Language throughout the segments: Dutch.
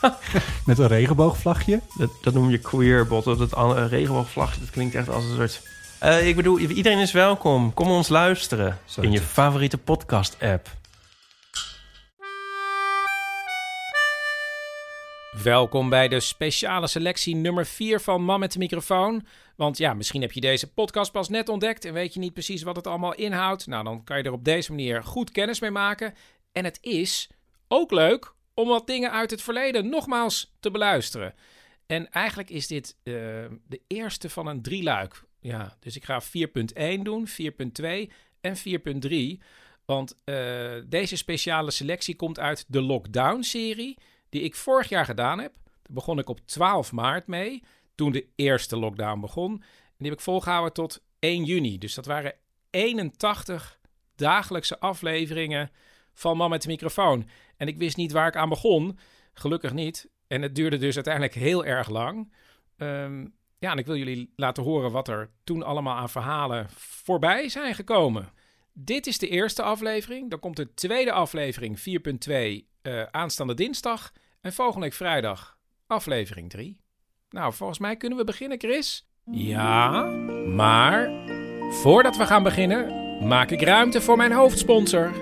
met een regenboogvlagje. Dat, dat noem je queerbot. Dat an- regenboogvlag, dat klinkt echt als een soort... Eh, ik bedoel, iedereen is welkom. Kom ons luisteren Zo in je favoriete podcast-app. Welkom bij de speciale selectie nummer 4 van Man met de microfoon. Want ja, misschien heb je deze podcast pas net ontdekt en weet je niet precies wat het allemaal inhoudt. Nou, dan kan je er op deze manier goed kennis mee maken. En het is ook leuk om wat dingen uit het verleden nogmaals te beluisteren. En eigenlijk is dit eh, de eerste van een drieluik. Ja, dus ik ga 4.1 doen, 4.2 en 4.3. Want eh, deze speciale selectie komt uit de Lockdown-serie die ik vorig jaar gedaan heb. Daar begon ik op 12 maart mee, toen de eerste lockdown begon. En die heb ik volgehouden tot 1 juni. Dus dat waren 81 dagelijkse afleveringen van Man met de microfoon. En ik wist niet waar ik aan begon. Gelukkig niet. En het duurde dus uiteindelijk heel erg lang. Ehm, ja, en ik wil jullie laten horen wat er toen allemaal aan verhalen voorbij zijn gekomen. Dit is de eerste aflevering. Dan komt de tweede aflevering 4.2 eh, aanstaande dinsdag. En volgende week vrijdag aflevering 3. Nou, volgens mij kunnen we beginnen, Chris. Ja, maar voordat we gaan beginnen, maak ik ruimte voor mijn hoofdsponsor,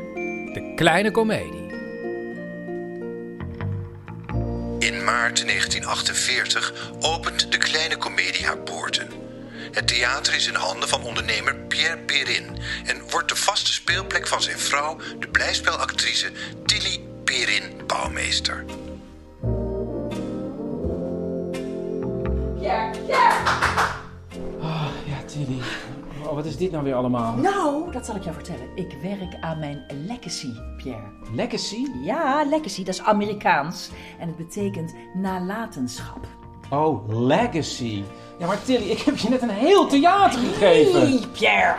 de Kleine Comedie. In maart 1948 opent de kleine komedie haar poorten. Het theater is in handen van ondernemer Pierre Perrin en wordt de vaste speelplek van zijn vrouw, de blijspelactrice Tilly Perrin Bouwmeester. Ja, Tilly. Oh, wat is dit nou weer allemaal? Nou, dat zal ik jou vertellen. Ik werk aan mijn legacy, Pierre. Legacy? Ja, legacy, dat is Amerikaans. En het betekent nalatenschap. Oh, legacy. Ja, maar Tilly, ik heb je net een heel theater gegeven. Nee, Pierre.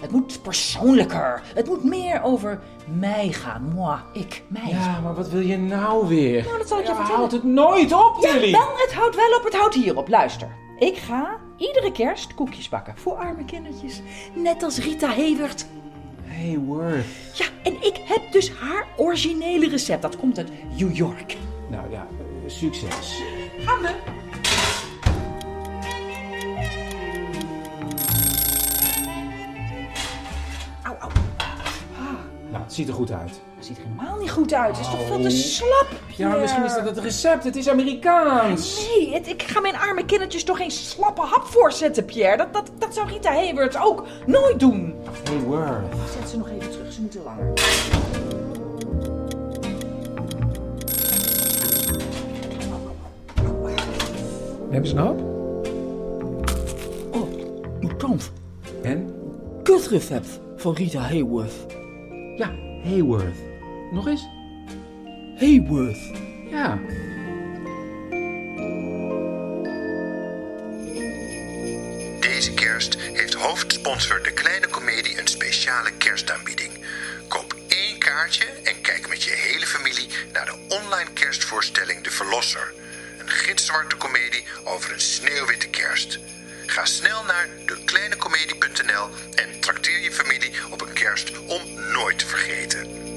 Het moet persoonlijker. Het moet meer over mij gaan. Moi, ik, mij. Ja, maar wat wil je nou weer? Nou, dat zal ik je Ja, vertellen. houdt het nooit op, Ja, Tilly. wel, het houdt wel op, het houdt hierop. Luister. Ik ga iedere kerst koekjes bakken voor arme kindertjes. Net als Rita Hewert. Hey, word. Ja, en ik heb dus haar originele recept. Dat komt uit New York. Nou ja, eh, succes. Gaan we. Au, au. Nou, het ziet er goed uit. Het ziet er helemaal niet goed uit. Het is toch veel te slap. Ja, maar misschien is dat het recept. Het is Amerikaans. Nee, het- ik ga mijn arme kindertjes toch geen slappe hap voorzetten, Pierre. Dat, dat, dat zou Rita Hayworth ook nooit doen. Hey, word. Zet ze nog even terug, ze moeten langer. Hebben ze een hap? Oh, mijn kant. En? Kutrecept van Rita Hayworth. Ja, Hayworth. Nog eens? Hayworth. Ja. Deze kerst heeft hoofdsponsor de kleine komedie een speciale kerstaanbieding. Koop één kaartje en kijk met je hele familie naar de online kerstvoorstelling De Verlosser. Een gitzwarte komedie over een sneeuwwitte kerst. Ga snel naar dekleinecomedie.nl en trakteer je familie op een kerst om nooit te vergeten.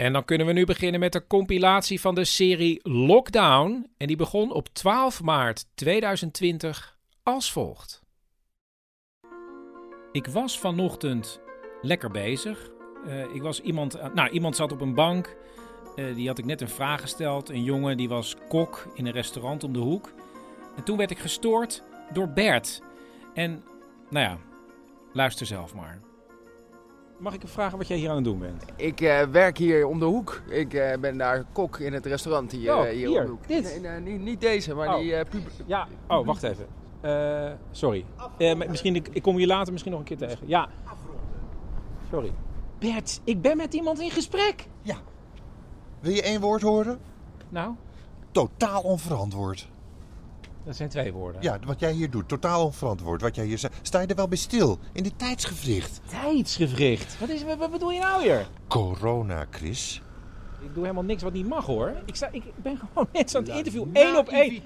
En dan kunnen we nu beginnen met de compilatie van de serie Lockdown. En die begon op 12 maart 2020 als volgt. Ik was vanochtend lekker bezig. Eh, ik was iemand, aan- nou, iemand zat op een bank. Eh, die had ik net een vraag gesteld. Een jongen die was kok in een restaurant om de hoek. En toen werd ik gestoord door Bert. En, nou ja, luister zelf maar. Mag ik vragen wat jij hier aan het doen bent? Ik eh, werk hier om de hoek. Ik eh, ben daar kok in het restaurant hier, Oh, eh, hier, hier, om de hoek. dit? Nee, nee, niet, niet deze, maar Oh. die eh pub- Ja, oh, wacht even. Eh, sorry. Eh, misschien, ik, ik kom je later misschien nog een keer tegen. Ja. Sorry. Bert, ik ben met iemand in gesprek. Wil je één woord horen? Nou, Totaal onverantwoord. Dat zijn twee woorden. Ja, wat jij hier doet, totaal onverantwoord. Wat jij hier zegt. Sta je er wel bij stil? In dit tijdsgevricht. Tijdsgevricht. Wat, is, wat, wat bedoel je nou weer? Corona, Chris. Ik doe helemaal niks wat niet mag hoor. Ik, sta, ik ben gewoon net aan het interview. één op één.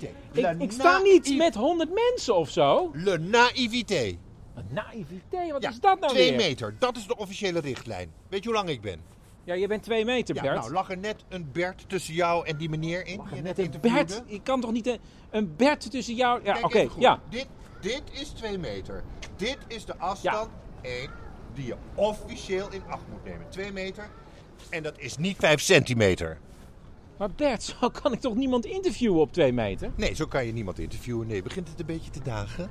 Ik, sta niet met honderd mensen of zo. Le naïvité. Wat naïvité, wat Ja, is dat nou twee weer? meter. Dat is de officiële richtlijn. Weet je hoe lang ik ben? Ja, je bent twee meter, Ja, Bert. nou, lag er net een Bert tussen jou en die meneer in? die net net een? Bert. Ik kan toch niet een, een Bert tussen jou... Ja, oké, ja. Dit, dit is twee meter. Dit is de afstand, één, die je officieel in acht moet nemen. Twee meter. En dat is niet vijf centimeter. Maar Bert, zo kan ik toch niemand interviewen op twee meter? Nee, zo kan je niemand interviewen. Nee, begint het een beetje te dagen?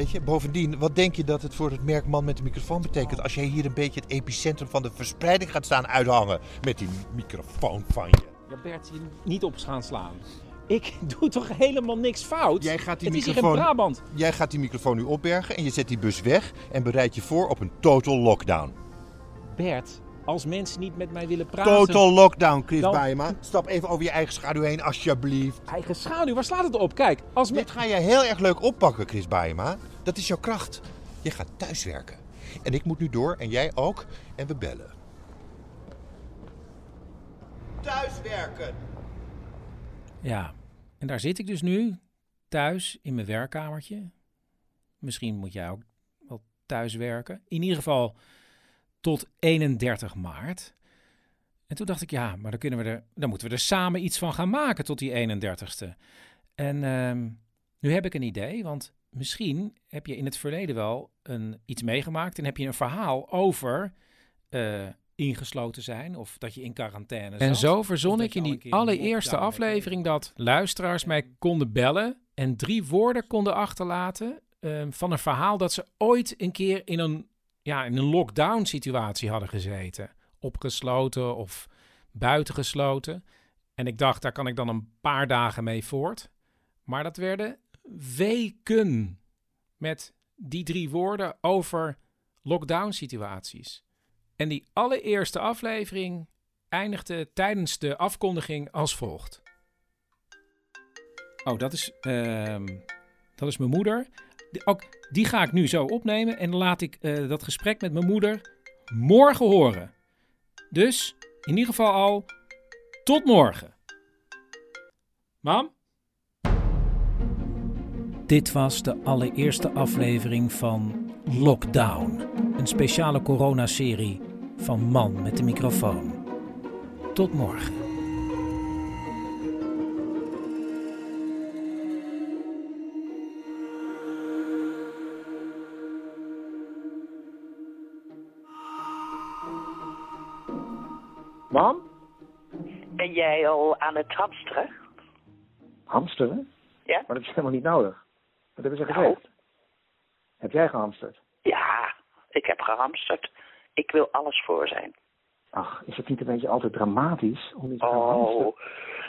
Weet je, bovendien, wat denk je dat het voor het merk man met de microfoon betekent als jij hier een beetje het epicentrum van de verspreiding gaat staan uithangen met die microfoon van je? Ja, Bert, je niet op gaan slaan. Ik doe toch helemaal niks fout? Jij gaat die het is hier microfoon- in Brabant. Jij gaat die microfoon nu opbergen en je zet die bus weg en bereid je voor op een total lockdown. Bert, als mensen niet met mij willen praten... Total lockdown, Chris Dan-. Stap even over je eigen schaduw heen, alsjeblieft. Eigen schaduw, waar slaat het op? Kijk, als me... Dit ga je heel erg leuk oppakken, Chris Baaema. Dat is jouw kracht. Je gaat thuiswerken. En ik moet nu door en jij ook. En we bellen. Thuiswerken! Ja, en daar zit ik dus nu, thuis in mijn werkkamertje. Misschien moet jij ook wel thuis werken. In ieder geval tot 31 maart. En toen dacht ik, ja, maar dan, kunnen we er, dan moeten we er samen iets van gaan maken tot die 31ste. En ehm, nu heb ik een idee, want misschien heb je in het verleden wel een, iets meegemaakt en heb je een verhaal over eh, ingesloten zijn of dat je in quarantaine zat. En zo verzon ik in die allereerste aflevering dat luisteraars mij konden bellen en drie woorden konden achterlaten ehm, van een verhaal dat ze ooit een keer in een, ja, in een lockdown situatie hadden gezeten. Opgesloten of buitengesloten. En ik dacht, daar kan ik dan een paar dagen mee voort. Maar dat werden weken met die drie woorden over lockdown situaties. En die allereerste aflevering eindigde tijdens de afkondiging als volgt. Oh, dat is, ehm, dat is mijn moeder. Die, ook, die ga ik nu zo opnemen en laat ik eh, dat gesprek met mijn moeder morgen horen. Dus in ieder geval al tot morgen. Mam? Dit was de allereerste aflevering van Lockdown, een speciale coronaserie van Man met de microfoon. Tot morgen. Mam? Ben jij al aan het hamsteren? Hamsteren? Ja? Maar dat is helemaal niet nodig. Wat hebben ze Nou. Heb jij gehamsterd? Ja, ik heb gehamsterd. Ik wil alles voor zijn. Ach, is het niet een beetje altijd dramatisch om iets te? Oh,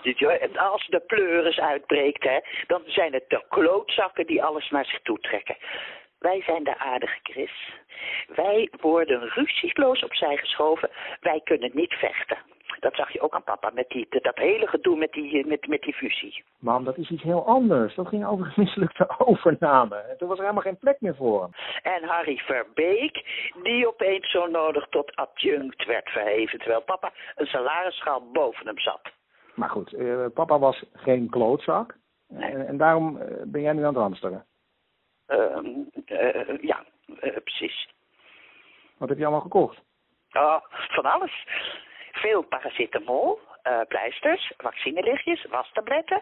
dit- joh, en als de pleuris uitbreekt, hè, dan zijn het de klootzakken die alles naar zich toe trekken. Wij zijn de aardige Chris. Wij worden ruzieloos opzij geschoven. Wij kunnen niet vechten. Dat zag je ook aan papa met die, dat hele gedoe met die, met, met die fusie. Mam, dat is iets heel anders. Dat ging over een mislukte overname. En toen was er helemaal geen plek meer voor hem. En Harry Verbeek, die opeens zo nodig tot adjunct werd verheven, terwijl papa een salarisschaal boven hem zat. Maar goed, eh, papa was geen klootzak. En, en daarom eh, ben jij nu aan het hamsteren. Ehm, eh, ja, precies. Wat heb je allemaal gekocht? Oh, van alles. Veel paracetamol, eh, pleisters, vaccinelichtjes, wastabletten.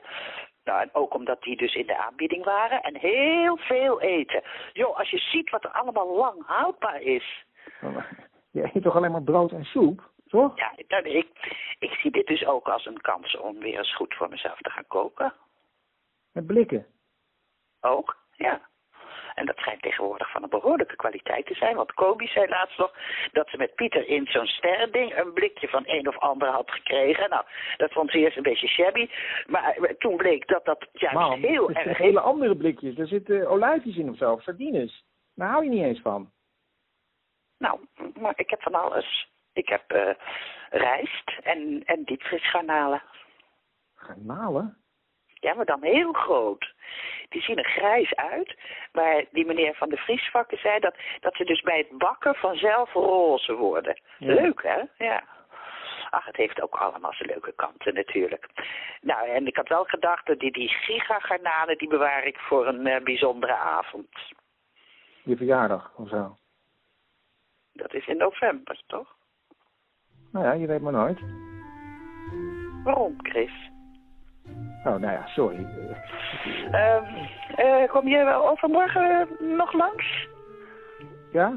Nou, en ook omdat die dus in de aanbieding waren. En heel veel eten. Joh, als je ziet wat er allemaal lang houdbaar is. Je eet toch alleen maar brood en soep, toch? Ja, nou, ik, ik zie dit dus ook als een kans om weer eens goed voor mezelf te gaan koken. Met blikken. Ook, ja. En dat schijnt tegenwoordig van een behoorlijke kwaliteit te zijn. Want Kobi zei laatst nog dat ze met Pieter in zo'n sterrending een blikje van een of ander had gekregen. Nou, dat vond ze eerst een beetje shabby. Maar eh, toen bleek dat dat juist heel het zijn erg... hele andere blikjes. Er zitten olijfjes in of zo, of sardines. Daar hou je niet eens van. Nou, maar ik heb van alles. Ik heb eh, rijst en, en diepvriesgarnalen. Garnalen? Ja, maar dan heel groot. Die zien er grijs uit. Maar die meneer van de Vriesvakken zei dat, dat ze dus bij het bakken vanzelf roze worden. Ja. Leuk, hè? Ja. Ach, het heeft ook allemaal zijn leuke kanten natuurlijk. Nou, en ik had wel gedacht dat die, die gigagarnalen, die bewaar ik voor een eh, bijzondere avond. Je verjaardag of zo. Dat is in november, toch? Nou ja, je weet maar nooit. Waarom, Chris? Oh, nou ja, sorry. Ehm, eh, kom je overmorgen nog langs? Ja?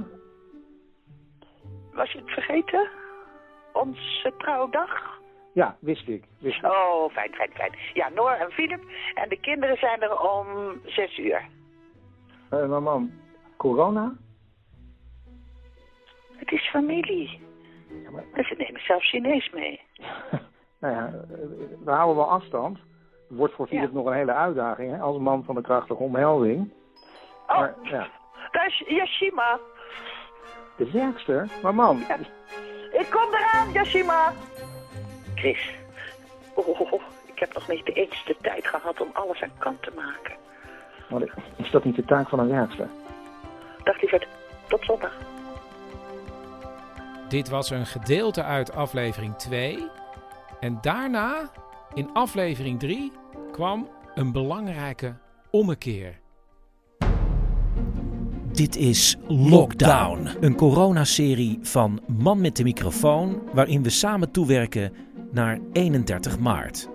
Was je het vergeten? Onze trouwdag? Ja, wist ik. Wist ik. Oh, fijn, fijn, fijn. Ja, Noor en Philip en de kinderen zijn er om zes uur. Eh, maar corona? Het is familie. En ze nemen zelfs Chinees mee. Nou ja, eh, we houden wel afstand. Wordt voor Philip nog een hele uitdaging, hè, als man van de krachtige omhelding. Oh, Maar ja, daar is Yashima. de werkster? Maar man, Ik kom eraan, Yashima. Chris. Oh, oh, oh, ik heb nog niet de eens de tijd gehad om alles aan kant te maken. wat is dat niet de taak van een werkster? Dag lieverd, tot zondag. Dit was een gedeelte uit aflevering 2. En daarna, in aflevering 3, kwam een belangrijke ommekeer. Dit is Lockdown, een coronaserie van Man met de microfoon, waarin we samen toewerken naar 31 maart.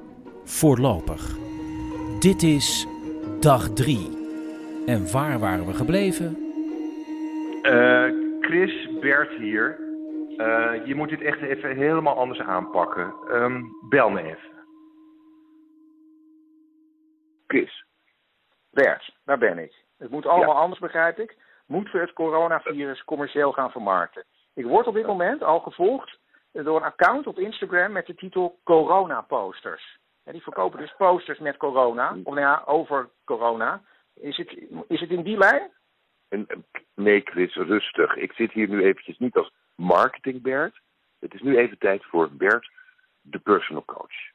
Voorlopig. Dit is dag 3. En waar waren we gebleven? Eh, Chris, Bert hier. Eh, je moet dit echt even helemaal anders aanpakken. Ehm, bel me even. Chris. Bert, daar ben ik. Het moet allemaal anders, begrijp ik. Moeten we het coronavirus commercieel gaan vermarkten? Ik word op dit moment al gevolgd door een account op Instagram met de titel Corona Posters. En die verkopen dus posters met corona, of nou ja, over corona. Is het, is het in die lijn? Nee, Chris, rustig. Ik zit hier nu eventjes niet als marketing Bert. Het is nu even tijd voor Bert, de personal coach.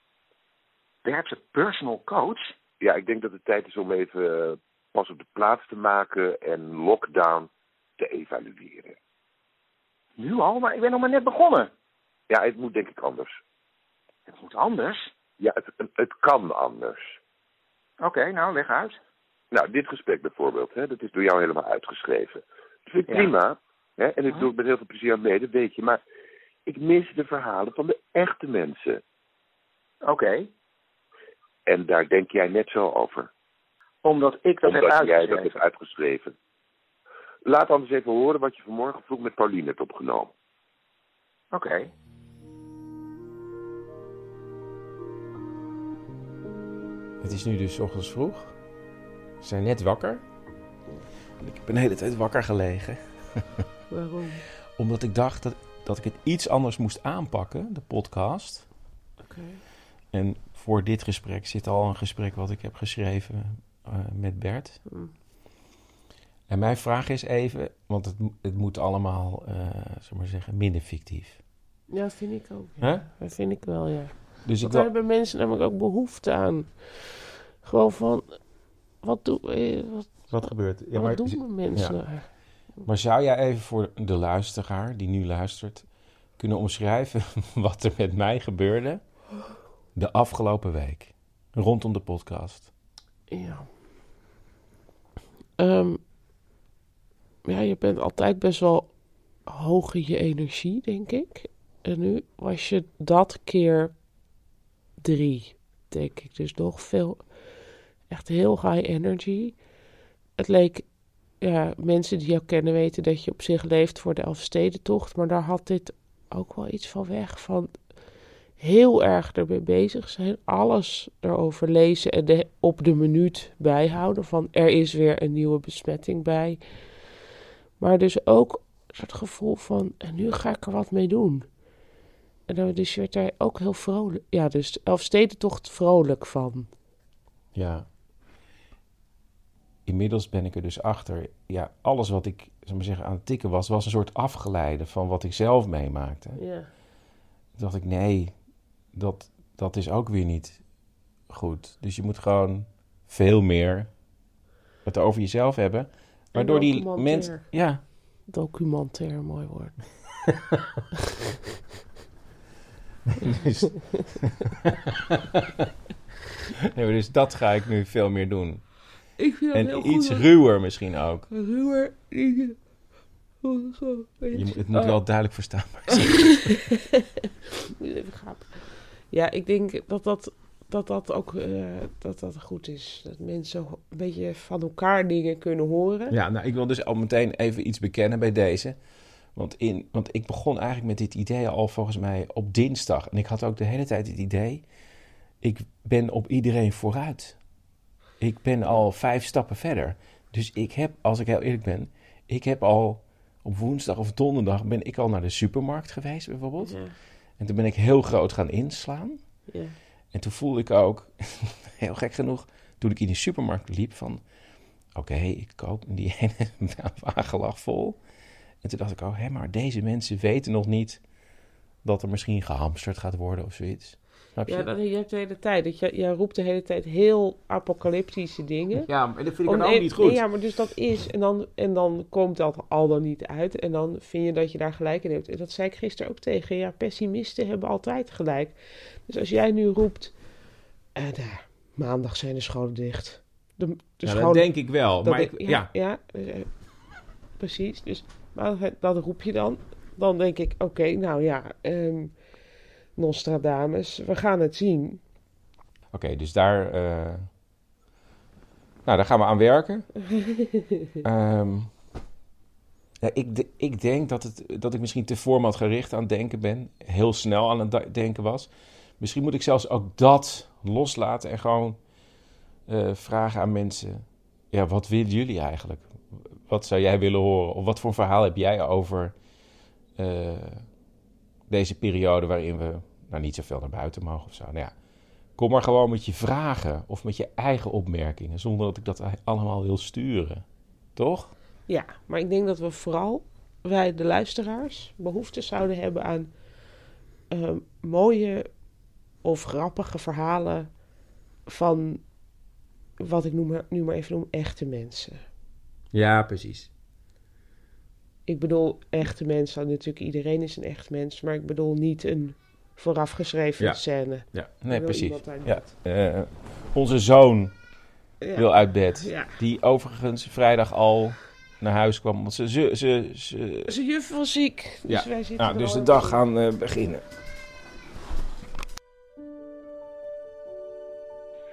Bert, de personal coach? Ja, ik denk dat het tijd is om even eh, pas op de plaats te maken en lockdown te evalueren. Nu al? Maar ik ben nog maar net begonnen. Ja, het moet denk ik anders. Het moet anders? Ja, het, het, kan anders. Oké, nou, leg uit. Nou, dit gesprek bijvoorbeeld, hè, dat is door jou helemaal uitgeschreven. Dat vind ik Ja. prima. Hè, en ik doe het met heel veel plezier aan mee, dat weet je. Maar ik mis de verhalen van de echte mensen. Oké. En daar denk jij net zo over. Omdat ik dat heb Omdat jij dat uitgeschreven. hebt uitgeschreven. Laat anders even horen wat je vanmorgen vroeg met Pauline hebt opgenomen. Oké. Het is nu dus ochtends vroeg. We zijn net wakker. Ik heb een hele tijd wakker gelegen. Waarom? Omdat ik dacht dat, dat ik het iets anders moest aanpakken, de podcast. Oké. En voor dit gesprek zit al een gesprek wat ik heb geschreven eh, met Bert. Hmm. En mijn vraag is even, want het, het moet allemaal, eh zeg maar zeggen, minder fictief. Ja, vind ik ook. Ja. Hè? Dat vind ik wel, ja. Dus ik Want wil- daar hebben mensen namelijk ook behoefte aan. Gewoon van, wat, doe, eh, wat, Wat gebeurt? wat doen de mensen ja. Maar zou jij even voor de luisteraar die nu luistert kunnen omschrijven wat er met mij gebeurde de afgelopen week rondom de podcast? Ja. Ehm, ja, je bent altijd best wel hoog in je energie, denk ik. En nu was je dat keer drie, denk ik. Dus nog veel, echt heel high energy. Het leek, ja, mensen die jou kennen weten dat je op zich leeft voor de Elfstedentocht. Maar daar had dit ook wel iets van weg. Van heel erg ermee bezig zijn. Alles erover lezen en de, op de minuut bijhouden. Van er is weer een nieuwe besmetting bij. Maar dus ook soort gevoel van, en nu ga ik er wat mee doen. En dan dus je werd daar ook heel vrolijk. Ja, dus Elfstedentocht vrolijk van. Ja. Inmiddels ben ik er dus achter. Ja, alles wat ik zal maar zeggen, aan het tikken was, was een soort afgeleide van wat ik zelf meemaakte. Ja. Toen dacht ik, nee, dat, dat is ook weer niet goed. Dus je moet gewoon veel meer het over jezelf hebben. Waardoor die mensen... Ja, Documentair, mooi woord. dus, nee, dus dat ga ik nu veel meer doen. Ik vind dat En heel iets goed. ruwer misschien ook. Ruwer. Oh, Je, het moet Oh. wel duidelijk verstaanbaar zijn. Moet even gapen. Ja, ik denk dat dat, dat, dat ook eh, dat dat goed is. Dat mensen een beetje van elkaar dingen kunnen horen. Ja, nou, ik wil dus al meteen even iets bekennen bij deze. Want, in, want ik begon eigenlijk met dit idee al volgens mij op dinsdag. En ik had ook de hele tijd het idee... ik ben op iedereen vooruit. Ik ben al vijf stappen verder. Dus ik heb, als ik heel eerlijk ben... ik heb al op woensdag of donderdag... ben ik al naar de supermarkt geweest bijvoorbeeld. Ja. En toen ben ik heel groot gaan inslaan. Ja. En toen voelde ik ook, heel gek genoeg, toen ik in die supermarkt liep van... Oké, ik koop die ene wagen lag vol. En toen dacht ik, oh hé, maar deze mensen weten nog niet dat er misschien gehamsterd gaat worden of zoiets. Snap je? Ja, dat, je hebt de hele tijd. Dat je, je roept de hele tijd heel apocalyptische dingen. Ja, maar dat vind ik dan ook niet goed. Ja, maar dus dat is. En dan, en dan komt dat al dan niet uit. En dan vind je dat je daar gelijk in hebt. En dat zei ik gisteren ook tegen. Ja, pessimisten hebben altijd gelijk. Dus als jij nu roept. eh, nou, maandag zijn de scholen dicht. De, de Ja, dat scholen- denk ik wel, dat maar ik- ja, ja. ja, dus, eh, precies. Dus maar dat roep je dan. Dan denk ik, oké, nou ja, ehm Nostradamus, we gaan het zien. Oké, dus daar, eh, nou, daar gaan we aan werken. Ehm, ja, ik, de- ik denk dat, het, dat ik misschien te formatgericht aan het denken ben. Heel snel aan het denken was. Misschien moet ik zelfs ook dat loslaten en gewoon eh, vragen aan mensen. Ja, wat willen jullie eigenlijk? Wat zou jij willen horen? Of wat voor verhaal heb jij over eh, deze periode waarin we nou, niet zoveel naar buiten mogen of zo? Nou ja, kom maar gewoon met je vragen of met je eigen opmerkingen, zonder dat ik dat allemaal wil sturen. Toch? Ja, maar ik denk dat we vooral, wij de luisteraars, behoefte zouden hebben aan ehm, mooie of grappige verhalen van wat ik noem, nu maar even noem echte mensen. Ja, precies. Ik bedoel echte mensen, natuurlijk iedereen is een echt mens, maar ik bedoel niet een voorafgeschreven Ja. scène. Ja, nee, precies. Ja. Eh, onze zoon Ja. wil uit bed. Ja. Die overigens vrijdag al naar huis kwam. Want ze, ze, ze, ze- Zijn juf was ziek, dus ja. wij zitten nou, dus de dag gaan eh, beginnen.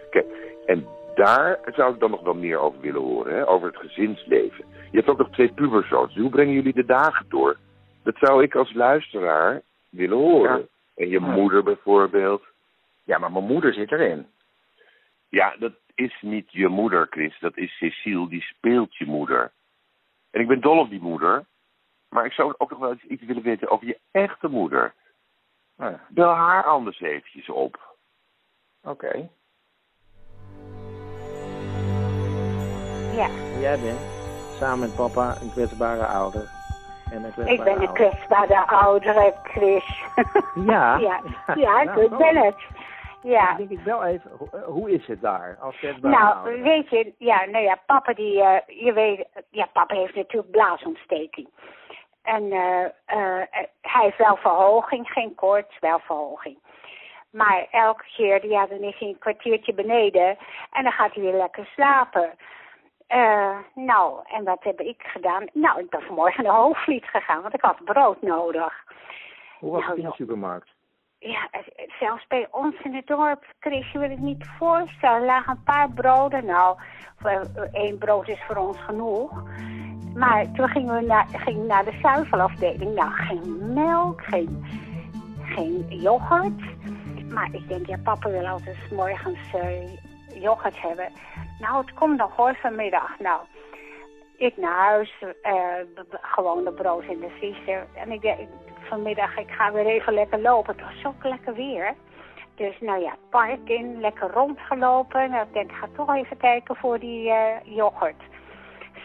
Kijk, en daar zou ik dan nog wel meer over willen horen, hè? over het gezinsleven. Je hebt ook nog twee puberzoons. Hoe brengen jullie de dagen door? Dat zou ik als luisteraar willen horen. En je Ja. moeder bijvoorbeeld. Ja, maar mijn moeder zit erin. Ja, dat is niet je moeder, Chris. Dat is Cecile, die speelt je moeder. En ik ben dol op die moeder. Maar ik zou ook nog wel eens iets willen weten over je echte moeder. Ja. Bel haar anders eventjes op. Oké. Ja. Jij bent samen met papa een kwetsbare ouder. En een Ik ben een kwetsbare oudere, Chris. Ja. ja, ja, Nou, ik ben het. Ja. Dan denk ik wel even, eh, hoe is het daar als kwetsbare Nou, ouder? weet je, ja, nou ja, papa die, eh, je weet, ja, papa heeft natuurlijk blaasontsteking. En eh, eh, hij heeft wel verhoging, geen koorts, wel verhoging. Maar elke keer, ja, dan is hij een kwartiertje beneden en dan gaat hij weer lekker slapen. Eh, nou, en wat heb ik gedaan? Nou, ik ben vanmorgen naar Hoogvliet gegaan, want ik had brood nodig. Hoe was nou, het in de joh. supermarkt? Ja, eh, zelfs bij ons in het dorp, Chris, je wil het niet voorstellen. Er lagen een paar broden. Nou, eh, één brood is voor ons genoeg. Maar toen gingen we naar, gingen naar de zuivelafdeling. Nou, geen melk, geen, geen yoghurt. Maar ik denk, ja, papa wil altijd morgens yoghurt hebben. Nou, het komt nog hoor vanmiddag. Nou, ik naar huis, eh, gewoon de brood in de vriezer. En ik denk, vanmiddag, ik ga weer even lekker lopen. Het was zo lekker weer. Dus nou ja, park in, lekker rondgelopen. Nou, ik denk, ik ga toch even kijken voor die eh, yoghurt.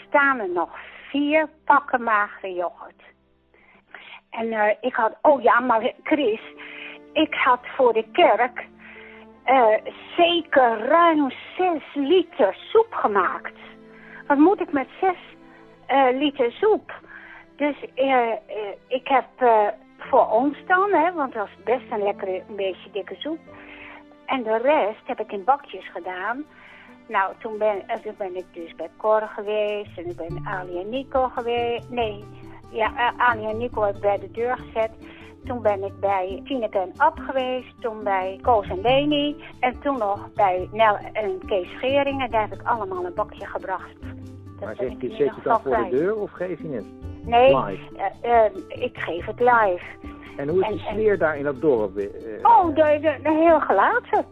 Staan er nog vier pakken magere yoghurt. En eh, ik had, oh ja, maar Chris, ik had voor de kerk eh, zeker ruim zes liter soep gemaakt. wat moet ik met zes eh, liter soep? Dus eh, ik heb voor ons dan, hè, want dat is best een lekkere, een beetje dikke soep. En de rest heb ik in bakjes gedaan. Nou, toen ben, ben ik dus bij Cor geweest en ik ben Ali en Nico geweest. Nee, ja, Ali en Nico heb ik bij de deur gezet. Toen ben ik bij Tineke en Ab geweest. Toen bij Koos en Leni. En toen nog bij Nel en Kees Scheringen. Daar heb ik allemaal een bakje gebracht. Maar zet je, zet je dan voor de deur of geef je het? Nee, Live. eh, ik geef het live. En hoe is de En- en- sfeer daar in dat dorp? eh, Oh, de, de, de- heel gelaten.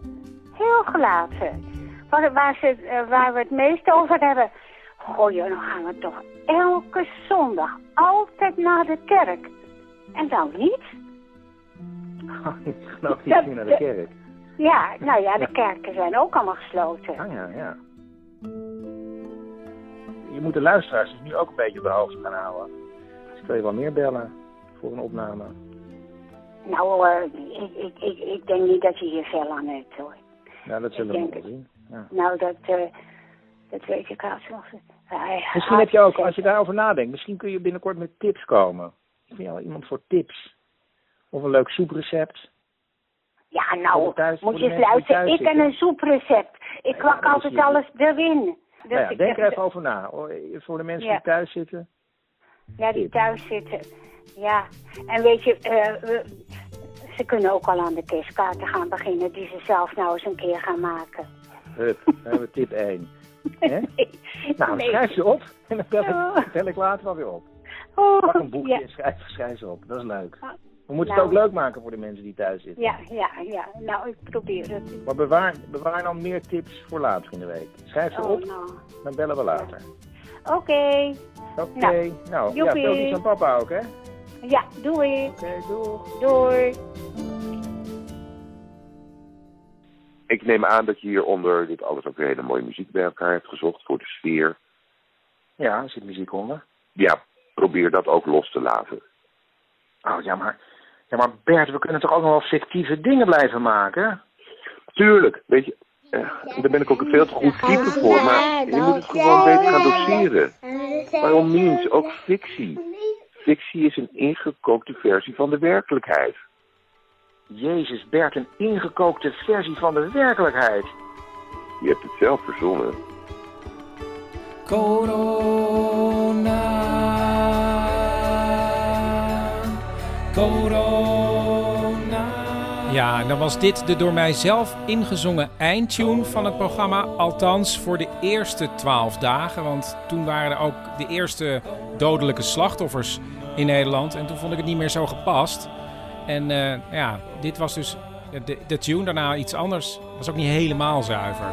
Heel gelaten. Waar, waar, ze, waar we het meest over hebben. Goh, joh, dan gaan we toch elke zondag altijd naar de kerk. En dan niet? ik niet meer naar de kerk. Ja, nou ja, de kerken zijn ook allemaal gesloten. Ah ja, ja. Je moet de luisteraars dus nu ook een beetje op de hoogte gaan houden. Dus ik wil je wel meer bellen voor een opname. Nou, eh, ik, ik, ik, ik denk niet dat je hier veel aan hebt, hoor. Nou, dat zullen Ik we wel zien. Ja. Nou, dat, eh, dat weet ik. Hij Misschien heb je ook, als je daarover nadenkt, misschien kun je binnenkort met tips komen. Ik je al iemand voor tips. Of een leuk soeprecept. Ja, nou, moet je eens luisteren. Ik zitten. een soeprecept. Ik kwak altijd alles erin. Dus Nou ja, ik denk er even over na. Voor de mensen Ja. die thuis zitten. Ja, die thuis zitten. Ja, en weet je, eh, we- ze kunnen ook al aan de kerstkaarten gaan beginnen die ze zelf nou eens een keer gaan maken. Hup, dan hebben we tip 1. Hè? Nou, Nee. schrijf ze op en dan bel Oh. ik, bel ik later wel weer op. Oh, Pak een boekje ja. en schrijf, schrijf ze op. Dat is leuk. We moeten Nou. het ook leuk maken voor de mensen die thuis zitten. Ja, ja, ja. Nou, ik probeer het. Maar bewaar, bewaar dan meer tips voor later in de week. Schrijf ze Oh, op, nou. dan bellen we later. Oké. Oké, Nou, nou, ja, iets aan papa ook, hè? Ja, doei. Oké, doeg. Doei. Ik neem aan dat je hieronder dit alles ook weer hele mooie muziek bij elkaar hebt gezocht voor de sfeer. Ja, er zit muziek onder. Ja, probeer dat ook los te laten. Oh, ja, maar, ja, maar Bert, we kunnen toch ook nog wel fictieve dingen blijven maken? Tuurlijk, weet je, eh, daar ben ik ook een veel te goed type voor, maar je moet het gewoon beter gaan doseren. Waarom niet? Ook fictie. Fictie is een ingekookte versie van de werkelijkheid. Jezus, Bert, een ingekookte versie van de werkelijkheid. Je hebt het zelf verzonnen. Ja, en dan was dit de door mijzelf ingezongen eindtune van het programma. Althans voor de eerste twaalf dagen. Want toen waren er ook de eerste dodelijke slachtoffers in Nederland. En toen vond ik het niet meer zo gepast. En eh, ja, dit was dus de, de tune. Daarna iets anders. Was ook niet helemaal zuiver.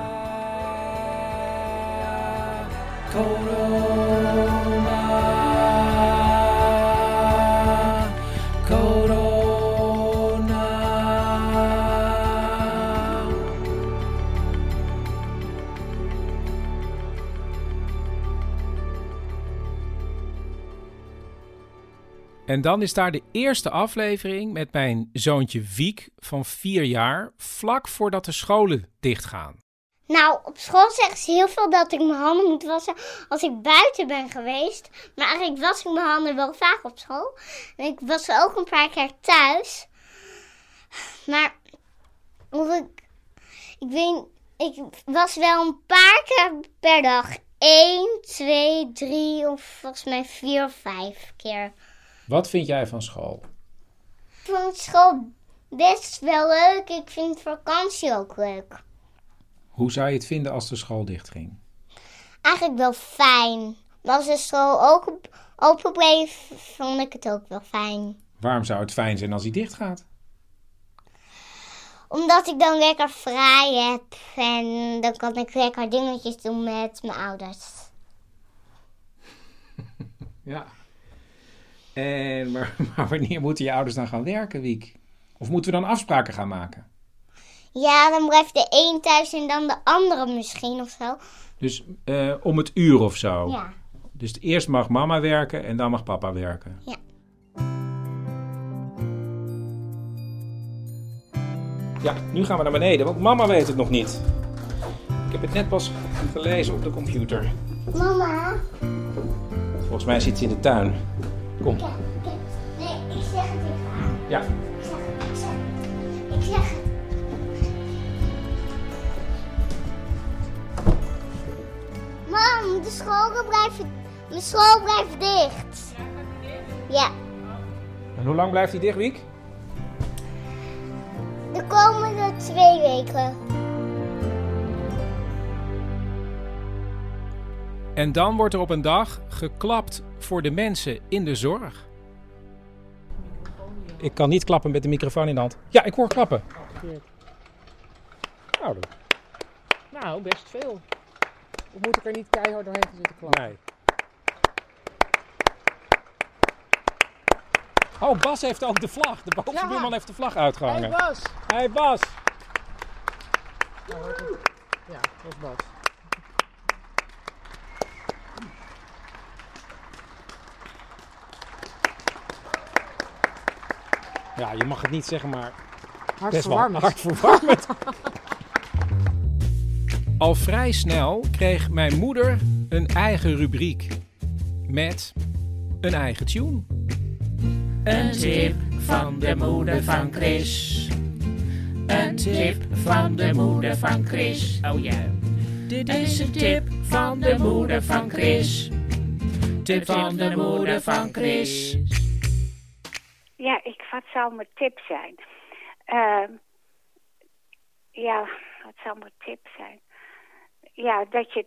En dan is daar de eerste aflevering met mijn zoontje Wiek van vier jaar, vlak voordat de scholen dichtgaan. Nou, op school zeggen ze heel veel dat ik mijn handen moet wassen als ik buiten ben geweest. Maar eigenlijk was ik mijn handen wel vaak op school. En ik was ook een paar keer thuis. Maar ik, ik weet, ik was wel een paar keer per dag. 1, 2, 3 of volgens mij 4 of 5 keer. Wat vind jij van school? Ik vond school best wel leuk. Ik vind vakantie ook leuk. Hoe zou je het vinden als de school dichtging? Eigenlijk wel fijn. Maar als de school ook op- open bleef, vond ik het ook wel fijn. Waarom zou het fijn zijn als hij dichtgaat? Omdat ik dan lekker vrij heb en dan kan ik lekker dingetjes doen met mijn ouders. Ja. En, maar, maar wanneer moeten je ouders dan gaan werken, Wiek? Of moeten we dan afspraken gaan maken? Ja, dan blijft de een thuis en dan de andere misschien of zo. Dus eh, om het uur of zo? Ja. Dus eerst mag mama werken en dan mag papa werken? Ja. Ja, nu gaan we naar beneden, want mama weet het nog niet. Ik heb het net pas gelezen op de computer. Mama. Volgens mij zit ze in de tuin. Kom. Kijk, kijk. Nee, ik zeg het tegen haar. Ja. Ik zeg het, ik zeg het. Ik zeg het. Mam, de scholen blijven, de school blijft dicht. Ja, En hoe lang blijft die dicht, Wiek? de komende twee weken. En dan wordt er op een dag geklapt voor de mensen in de zorg. Ik kan niet klappen met de microfoon in de hand. Ja, ik hoor klappen. Nou, dan- Nou, best veel. Of moet ik er niet keihard doorheen gaan zitten klappen? Nee. Oh, Bas heeft ook de vlag. De bovenbuurman heeft de vlag uitgehangen. Hey Bas! Hey Bas! Ja, dat was Bas. Ja, je mag het niet zeggen, maar best wel Hartverwarmend. hartverwarmend. Al vrij snel kreeg mijn moeder een eigen rubriek. Met een eigen tune. Een tip van de moeder van Chris. Een tip van de moeder van Chris. Oh ja. Dit is een tip van de moeder van Chris. Tip van de moeder van Chris. Zou mijn tip zijn? Ehm, ja, wat zou mijn tip zijn? Ja, dat je...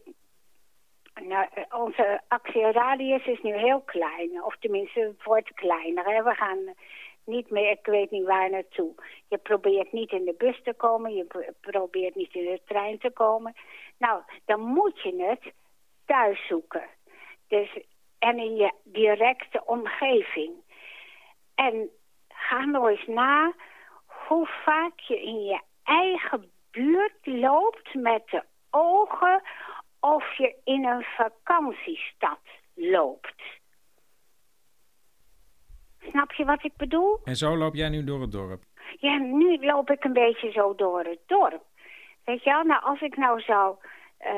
Nou, onze actieradius is nu heel klein. Of tenminste, wordt kleiner. We gaan niet meer, ik weet niet waar naartoe. Je probeert niet in de bus te komen. Je pro- probeert niet in de trein te komen. Nou, dan moet je het thuis zoeken. Dus, en in je directe omgeving. En ga nou eens na hoe vaak je in je eigen buurt loopt met de ogen of je in een vakantiestad loopt. Snap je wat ik bedoel? En zo loop jij nu door het dorp. Ja, nu loop ik een beetje zo door het dorp. Weet je wel, nou als ik nou zou eh,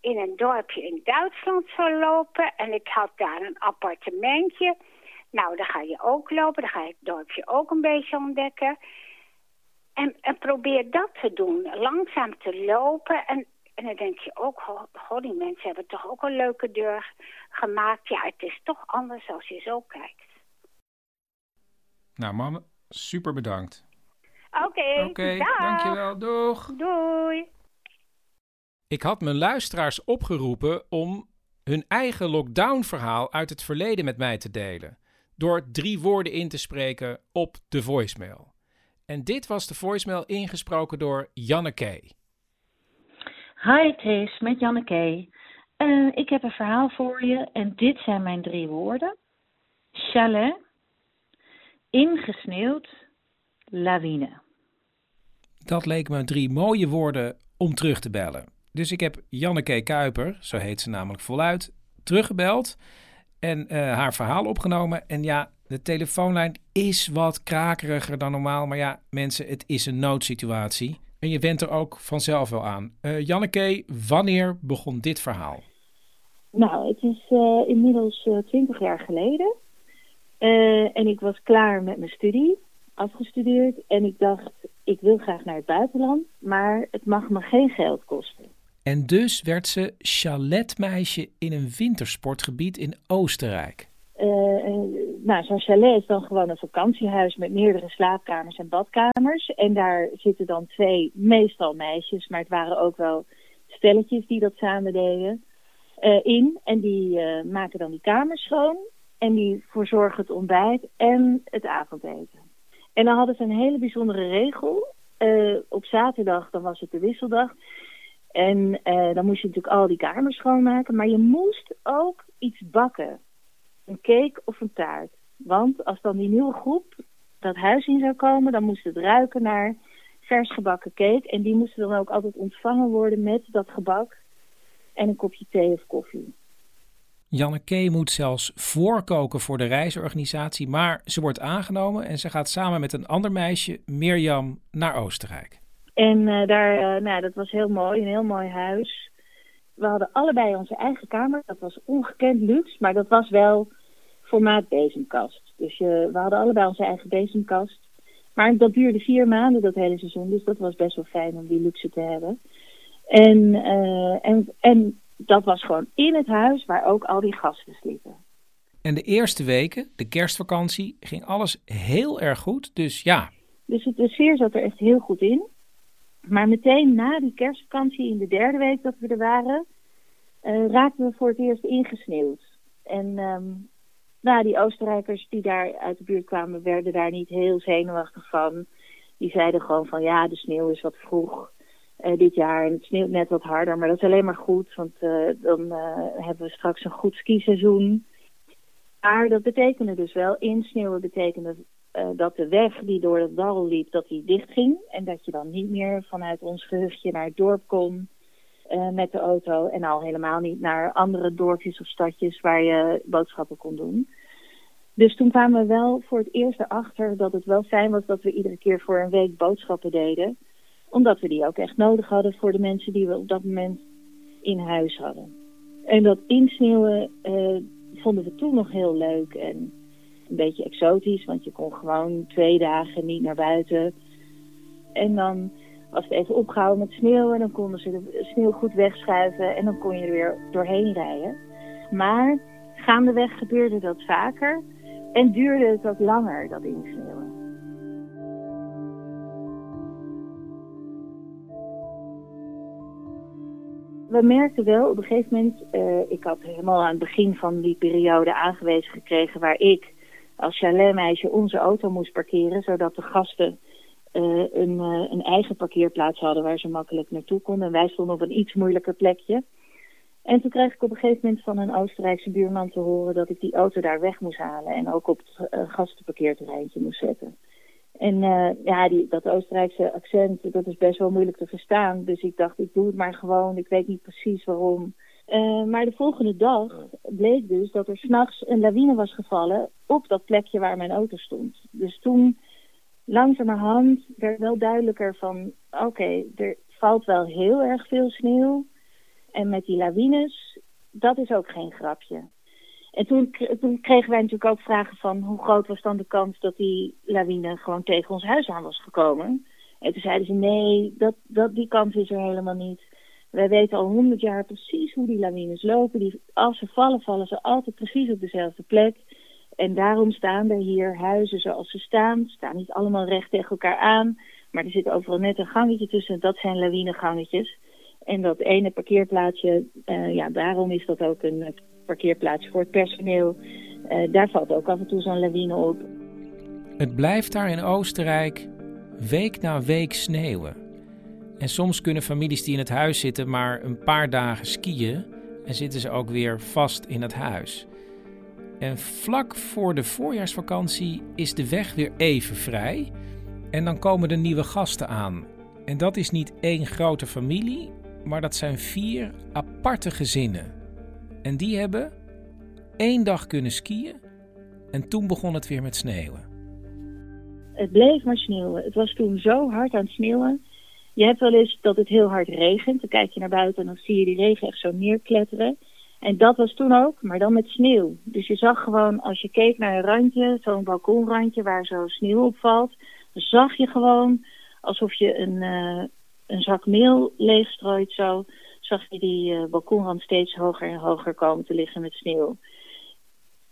in een dorpje in Duitsland zou lopen en ik had daar een appartementje. Nou, dan ga je ook lopen, dan ga je het dorpje ook een beetje ontdekken. En, en probeer dat te doen, langzaam te lopen. En, en dan denk je ook, goh, goh, die mensen hebben toch ook een leuke deur gemaakt. Ja, het is toch anders als je zo kijkt. Nou, mam, super bedankt. Oké, Oké, dag. dankjewel. Doeg. Doei. Ik had mijn luisteraars opgeroepen om hun eigen lockdown-verhaal uit het verleden met mij te delen. Door drie woorden in te spreken op de voicemail. En dit was de voicemail ingesproken door Janneke. Hi Chris, met Janneke. Eh, ik heb een verhaal voor je en dit zijn mijn drie woorden. Chalet, ingesneeuwd, lawine. Dat leek me drie mooie woorden om terug te bellen. Dus ik heb Janneke Kuiper, zo heet ze namelijk voluit, teruggebeld en eh, haar verhaal opgenomen. En ja, de telefoonlijn is wat krakeriger dan normaal. Maar ja, mensen, het is een noodsituatie. En je went er ook vanzelf wel aan. Eh Janneke, wanneer begon dit verhaal? Nou, het is eh, inmiddels twintig jaar geleden. En ik was klaar met mijn studie, afgestudeerd. En ik dacht, ik wil graag naar het buitenland, maar het mag me geen geld kosten. En dus werd ze chaletmeisje in een wintersportgebied in Oostenrijk. Eh, nou, zo'n chalet is dan gewoon een vakantiehuis met meerdere slaapkamers en badkamers. En daar zitten dan twee, meestal meisjes, maar het waren ook wel stelletjes die dat samen deden, eh, in. En die eh, maken dan die kamers schoon en die verzorgen het ontbijt en het avondeten. En dan hadden ze een hele bijzondere regel. Op zaterdag, dan was het de wisseldag. En eh, dan moest je natuurlijk al die kamers schoonmaken. Maar je moest ook iets bakken. Een cake of een taart. Want als dan die nieuwe groep dat huis in zou komen, dan moest het ruiken naar vers gebakken cake. En die moesten dan ook altijd ontvangen worden met dat gebak en een kopje thee of koffie. Janneke moet zelfs voorkoken voor de reisorganisatie, maar ze wordt aangenomen en ze gaat samen met een ander meisje, Mirjam, naar Oostenrijk. En eh, daar, eh, nou, dat was heel mooi, een heel mooi huis. We hadden allebei onze eigen kamer. Dat was ongekend luxe, maar dat was wel formaat bezemkast. Dus je, we hadden allebei onze eigen bezemkast. Maar dat duurde vier maanden, dat hele seizoen. Dus dat was best wel fijn om die luxe te hebben. En, eh, en, en dat was gewoon in het huis waar ook al die gasten sliepen. En de eerste weken, de kerstvakantie, ging alles heel erg goed. Dus ja. Dus het, de sfeer zat er echt heel goed in. Maar meteen na die kerstvakantie, in de derde week dat we er waren, uh, raakten we voor het eerst ingesneeuwd. En um, nou, die Oostenrijkers die daar uit de buurt kwamen, werden daar niet heel zenuwachtig van. Die zeiden gewoon van ja, de sneeuw is wat vroeg uh, dit jaar en het sneeuwt net wat harder. Maar dat is alleen maar goed, want uh, dan hebben we straks een goed skiseizoen. Maar dat betekende dus wel, insneeuwen betekende dat de weg die door het dal liep, dat die dicht ging. En dat je dan niet meer vanuit ons gehuchtje naar het dorp kon met de auto. En al helemaal niet naar andere dorpjes of stadjes waar je boodschappen kon doen. Dus toen kwamen we wel voor het eerst erachter dat het wel fijn was dat we iedere keer voor een week boodschappen deden omdat we die ook echt nodig hadden voor de mensen die we op dat moment in huis hadden. En dat insneeuwen uh, vonden we toen nog heel leuk en een beetje exotisch, want je kon gewoon twee dagen niet naar buiten. En dan was het even opgehouden met sneeuw en dan konden ze de sneeuw goed wegschuiven en dan kon je er weer doorheen rijden. Maar gaandeweg gebeurde dat vaker en duurde het ook langer, dat insneeuwen. we merkten wel op een gegeven moment, uh, ik had helemaal aan het begin van die periode aangewezen gekregen waar ik als chaletmeisje onze auto moest parkeren, zodat de gasten uh, een, uh, een, eigen parkeerplaats hadden waar ze makkelijk naartoe konden. En wij stonden op een iets moeilijker plekje. En toen kreeg ik op een gegeven moment van een Oostenrijkse buurman te horen dat ik die auto daar weg moest halen en ook op het gastenparkeerterreintje moest zetten. En uh, ja, die, dat Oostenrijkse accent, dat is best wel moeilijk te verstaan. Dus ik dacht, ik doe het maar gewoon. Ik weet niet precies waarom. Uh, maar de volgende dag bleek dus dat er s'nachts een lawine was gevallen op dat plekje waar mijn auto stond. Dus toen, langzamerhand, werd wel duidelijker van... oké, okay, er valt wel heel erg veel sneeuw. En met die lawines, dat is ook geen grapje. En toen, toen, kregen wij natuurlijk ook vragen van hoe groot was dan de kans dat die lawine gewoon tegen ons huis aan was gekomen. En toen zeiden ze nee, dat, dat, die kans is er helemaal niet. Wij weten al honderd jaar precies hoe die lawines lopen. Die, als ze vallen, vallen ze altijd precies op dezelfde plek. En daarom staan er hier huizen zoals ze staan. Staan niet allemaal recht tegen elkaar aan. Maar er zit overal net een gangetje tussen. Dat zijn lawinegangetjes. En dat ene parkeerplaatsje, uh, ja, daarom is dat ook een parkeerplaats voor het personeel. Uh, daar valt ook af en toe zo'n lawine op. Het blijft daar in Oostenrijk week na week sneeuwen. En soms kunnen families die in het huis zitten maar een paar dagen skiën en zitten ze ook weer vast in het huis. En vlak voor de voorjaarsvakantie is de weg weer even vrij en dan komen de nieuwe gasten aan. En dat is niet één grote familie, maar dat zijn vier aparte gezinnen. En die hebben één dag kunnen skiën en toen begon het weer met sneeuwen. Het bleef maar sneeuwen. Het was toen zo hard aan het sneeuwen. Je hebt wel eens dat het heel hard regent. Dan kijk je naar buiten en dan zie je die regen echt zo neerkletteren. En dat was toen ook, maar dan met sneeuw. Dus je zag gewoon, als je keek naar een randje, zo'n balkonrandje waar zo sneeuw op valt, zag je gewoon alsof je een, uh, een zak meel leegstrooit zo zag je die uh, balkonrand steeds hoger en hoger komen te liggen met sneeuw.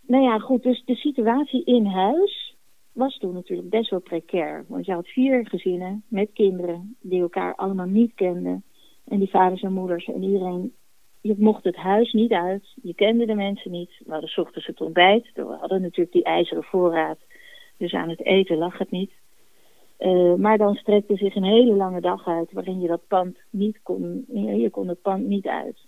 Nou ja, goed, dus de situatie in huis was toen natuurlijk best wel precair. Want je had vier gezinnen met kinderen die elkaar allemaal niet kenden. En die vaders en moeders en iedereen. Je mocht het huis niet uit. Je kende de mensen niet. We hadden ochtends het ontbijt. We hadden natuurlijk die ijzeren voorraad. Dus aan het eten lag het niet. Uh, maar dan strekte zich een hele lange dag uit waarin je dat pand niet kon, je kon het pand niet uit.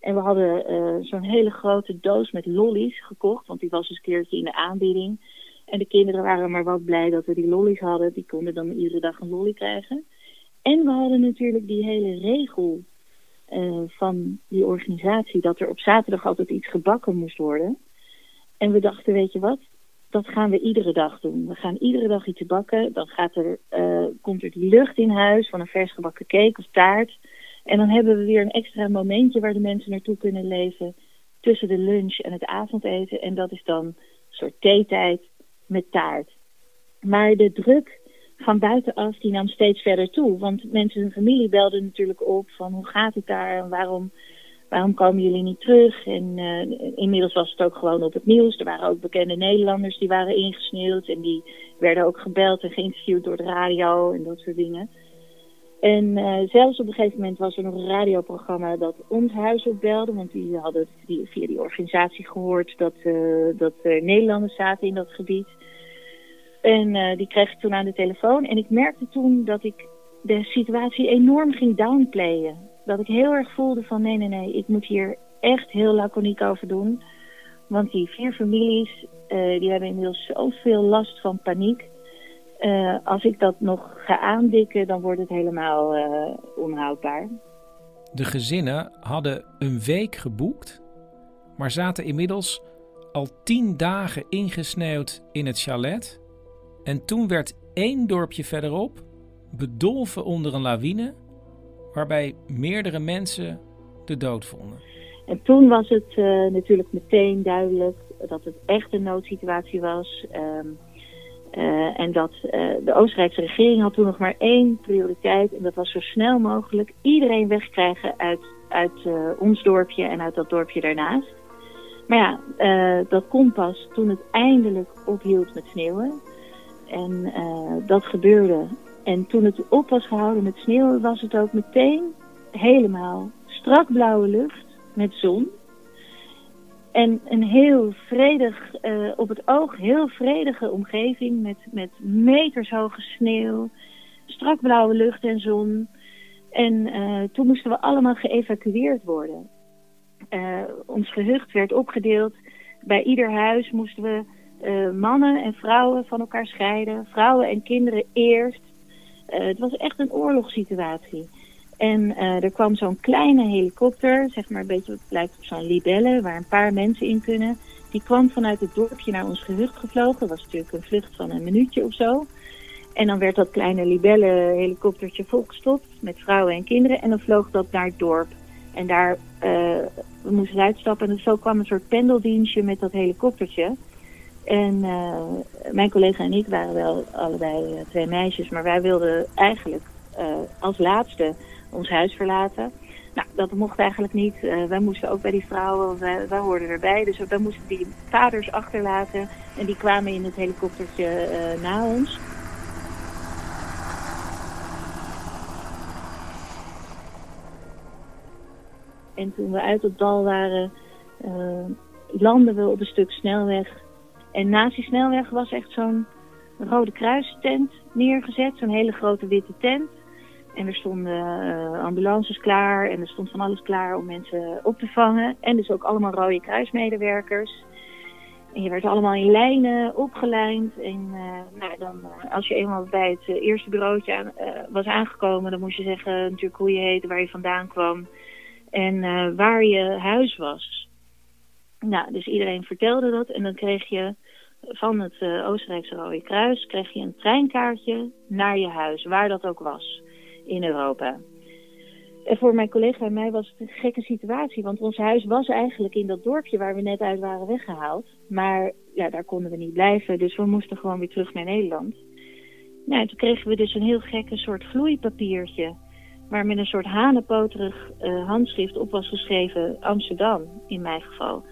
En we hadden uh, zo'n hele grote doos met lollies gekocht, want die was eens een keertje in de aanbieding. En de kinderen waren maar wat blij dat we die lollies hadden. Die konden dan iedere dag een lolly krijgen. En we hadden natuurlijk die hele regel uh, van die organisatie dat er op zaterdag altijd iets gebakken moest worden. En we dachten, weet je wat, dat gaan we iedere dag doen. We gaan iedere dag iets bakken. Dan gaat er, eh, komt er die lucht in huis van een vers gebakken cake of taart. En dan hebben we weer een extra momentje waar de mensen naartoe kunnen leven tussen de lunch en het avondeten. En dat is dan een soort theetijd met taart. Maar de druk van buitenaf die nam steeds verder toe. Want mensen en familie belden natuurlijk op van hoe gaat het daar en waarom, waarom komen jullie niet terug? En eh, inmiddels was het ook gewoon op het nieuws. Er waren ook bekende Nederlanders die waren ingesneeuwd en die werden ook gebeld en geïnterviewd door de radio en dat soort dingen. En eh, zelfs op een gegeven moment was er nog een radioprogramma dat ons huis opbelde. Want die hadden via die organisatie gehoord dat, uh, dat er Nederlanders zaten in dat gebied. En uh, die kreeg ik toen aan de telefoon. En ik merkte toen dat ik de situatie enorm ging downplayen. Dat ik heel erg voelde van nee, nee, nee, ik moet hier echt heel laconiek over doen. Want die vier families, die hebben inmiddels zoveel last van paniek. Uh, als ik dat nog ga aandikken, dan wordt het helemaal onhoudbaar. De gezinnen hadden een week geboekt, maar zaten inmiddels al tien dagen ingesneeuwd in het chalet en toen werd één dorpje verderop bedolven onder een lawine, waarbij meerdere mensen de dood vonden. En toen was het uh, natuurlijk meteen duidelijk dat het echt een noodsituatie was. Um, uh, en dat uh, de Oostenrijkse regering had toen nog maar één prioriteit. En dat was zo snel mogelijk iedereen wegkrijgen uit, uit ons dorpje en uit dat dorpje daarnaast. Maar ja, dat kon pas toen het eindelijk ophield met sneeuwen. En dat gebeurde. En toen het op was gehouden met sneeuw, was het ook meteen helemaal strak blauwe lucht met zon. En een heel vredig, uh, op het oog heel vredige omgeving met, met metershoge sneeuw, strak blauwe lucht en zon. En uh, toen moesten we allemaal geëvacueerd worden. ons gehucht werd opgedeeld. Bij ieder huis moesten we mannen en vrouwen van elkaar scheiden. Vrouwen en kinderen eerst. Het was echt een oorlogssituatie. En uh, er kwam zo'n kleine helikopter, zeg maar een beetje wat lijkt op zo'n libelle, waar een paar mensen in kunnen. Die kwam vanuit het dorpje naar ons gehucht gevlogen. Dat was natuurlijk een vlucht van een minuutje of zo. En dan werd dat kleine libelle helikoptertje volgestopt met vrouwen en kinderen. En dan vloog dat naar het dorp. En daar we moesten uitstappen. En zo kwam een soort pendeldienstje met dat helikoptertje. En uh, mijn collega en ik waren wel allebei twee meisjes, maar wij wilden eigenlijk als laatste ons huis verlaten. Nou, dat mocht eigenlijk niet. wij moesten ook bij die vrouwen, wij, wij hoorden erbij. Dus wij moesten die vaders achterlaten en die kwamen in het helikoptertje na ons. En toen we uit het dal waren, landden we op een stuk snelweg en naast die snelweg was echt zo'n Rode Kruis tent neergezet. Zo'n hele grote witte tent. En er stonden uh, ambulances klaar en er stond van alles klaar om mensen op te vangen. En dus ook allemaal Rode Kruismedewerkers. En je werd allemaal in lijnen opgelijnd. En uh, nou, dan, uh, als je eenmaal bij het eerste bureautje was aangekomen, dan moest je zeggen natuurlijk hoe je heette, waar je vandaan kwam. En waar je huis was. Nou, dus iedereen vertelde dat. En dan kreeg je van het Oostenrijkse Rode Kruis kreeg je een treinkaartje naar je huis, waar dat ook was in Europa. En voor mijn collega en mij was het een gekke situatie, want ons huis was eigenlijk in dat dorpje waar we net uit waren weggehaald. Maar ja, daar konden we niet blijven, dus we moesten gewoon weer terug naar Nederland. Nou, toen kregen we dus een heel gekke soort vloeipapiertje, waar met een soort hanenpoterig uh, handschrift op was geschreven Amsterdam, in mijn geval.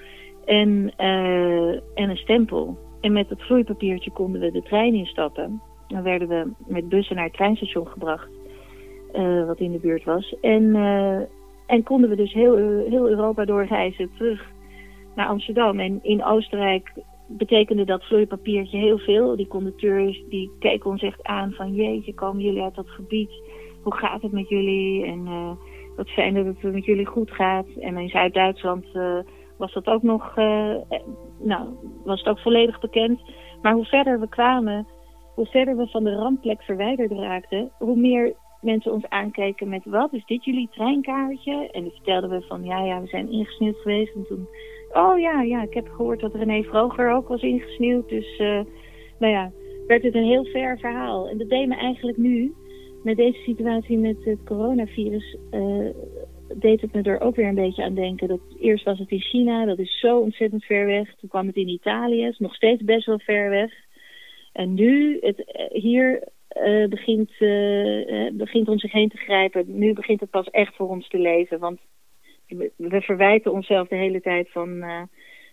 En, uh, en een stempel. En met het vloeipapiertje konden we de trein instappen. Dan werden we met bussen naar het treinstation gebracht, uh, wat in de buurt was. En, uh, en konden we dus heel, heel Europa doorreizen terug naar Amsterdam. En in Oostenrijk betekende dat vloeipapiertje heel veel. Die conducteurs die keken ons echt aan van jeetje, komen jullie uit dat gebied? Hoe gaat het met jullie? En uh, wat fijn dat het met jullie goed gaat. En in Zuid-Duitsland was dat ook nog, nou, was het ook volledig bekend. Maar hoe verder we kwamen, hoe verder we van de rampplek verwijderd raakten, hoe meer mensen ons aankeken met wat is dit jullie treinkaartje? En dan vertelden we van ja, ja, we zijn ingesneeuwd geweest en toen Oh ja, ja, ik heb gehoord dat René Vroger ook was ingesneeuwd. Dus eh, nou ja, werd het een heel ver verhaal. En dat deed me eigenlijk nu, met deze situatie met het coronavirus, eh, deed het me er ook weer een beetje aan denken. Dat, eerst was het in China, dat is zo ontzettend ver weg. Toen kwam het in Italië, is nog steeds best wel ver weg. En nu, het, eh, hier eh, begint, eh, eh, begint om zich heen te grijpen. Nu begint het pas echt voor ons te leven. Want we, verwijten onszelf de hele tijd van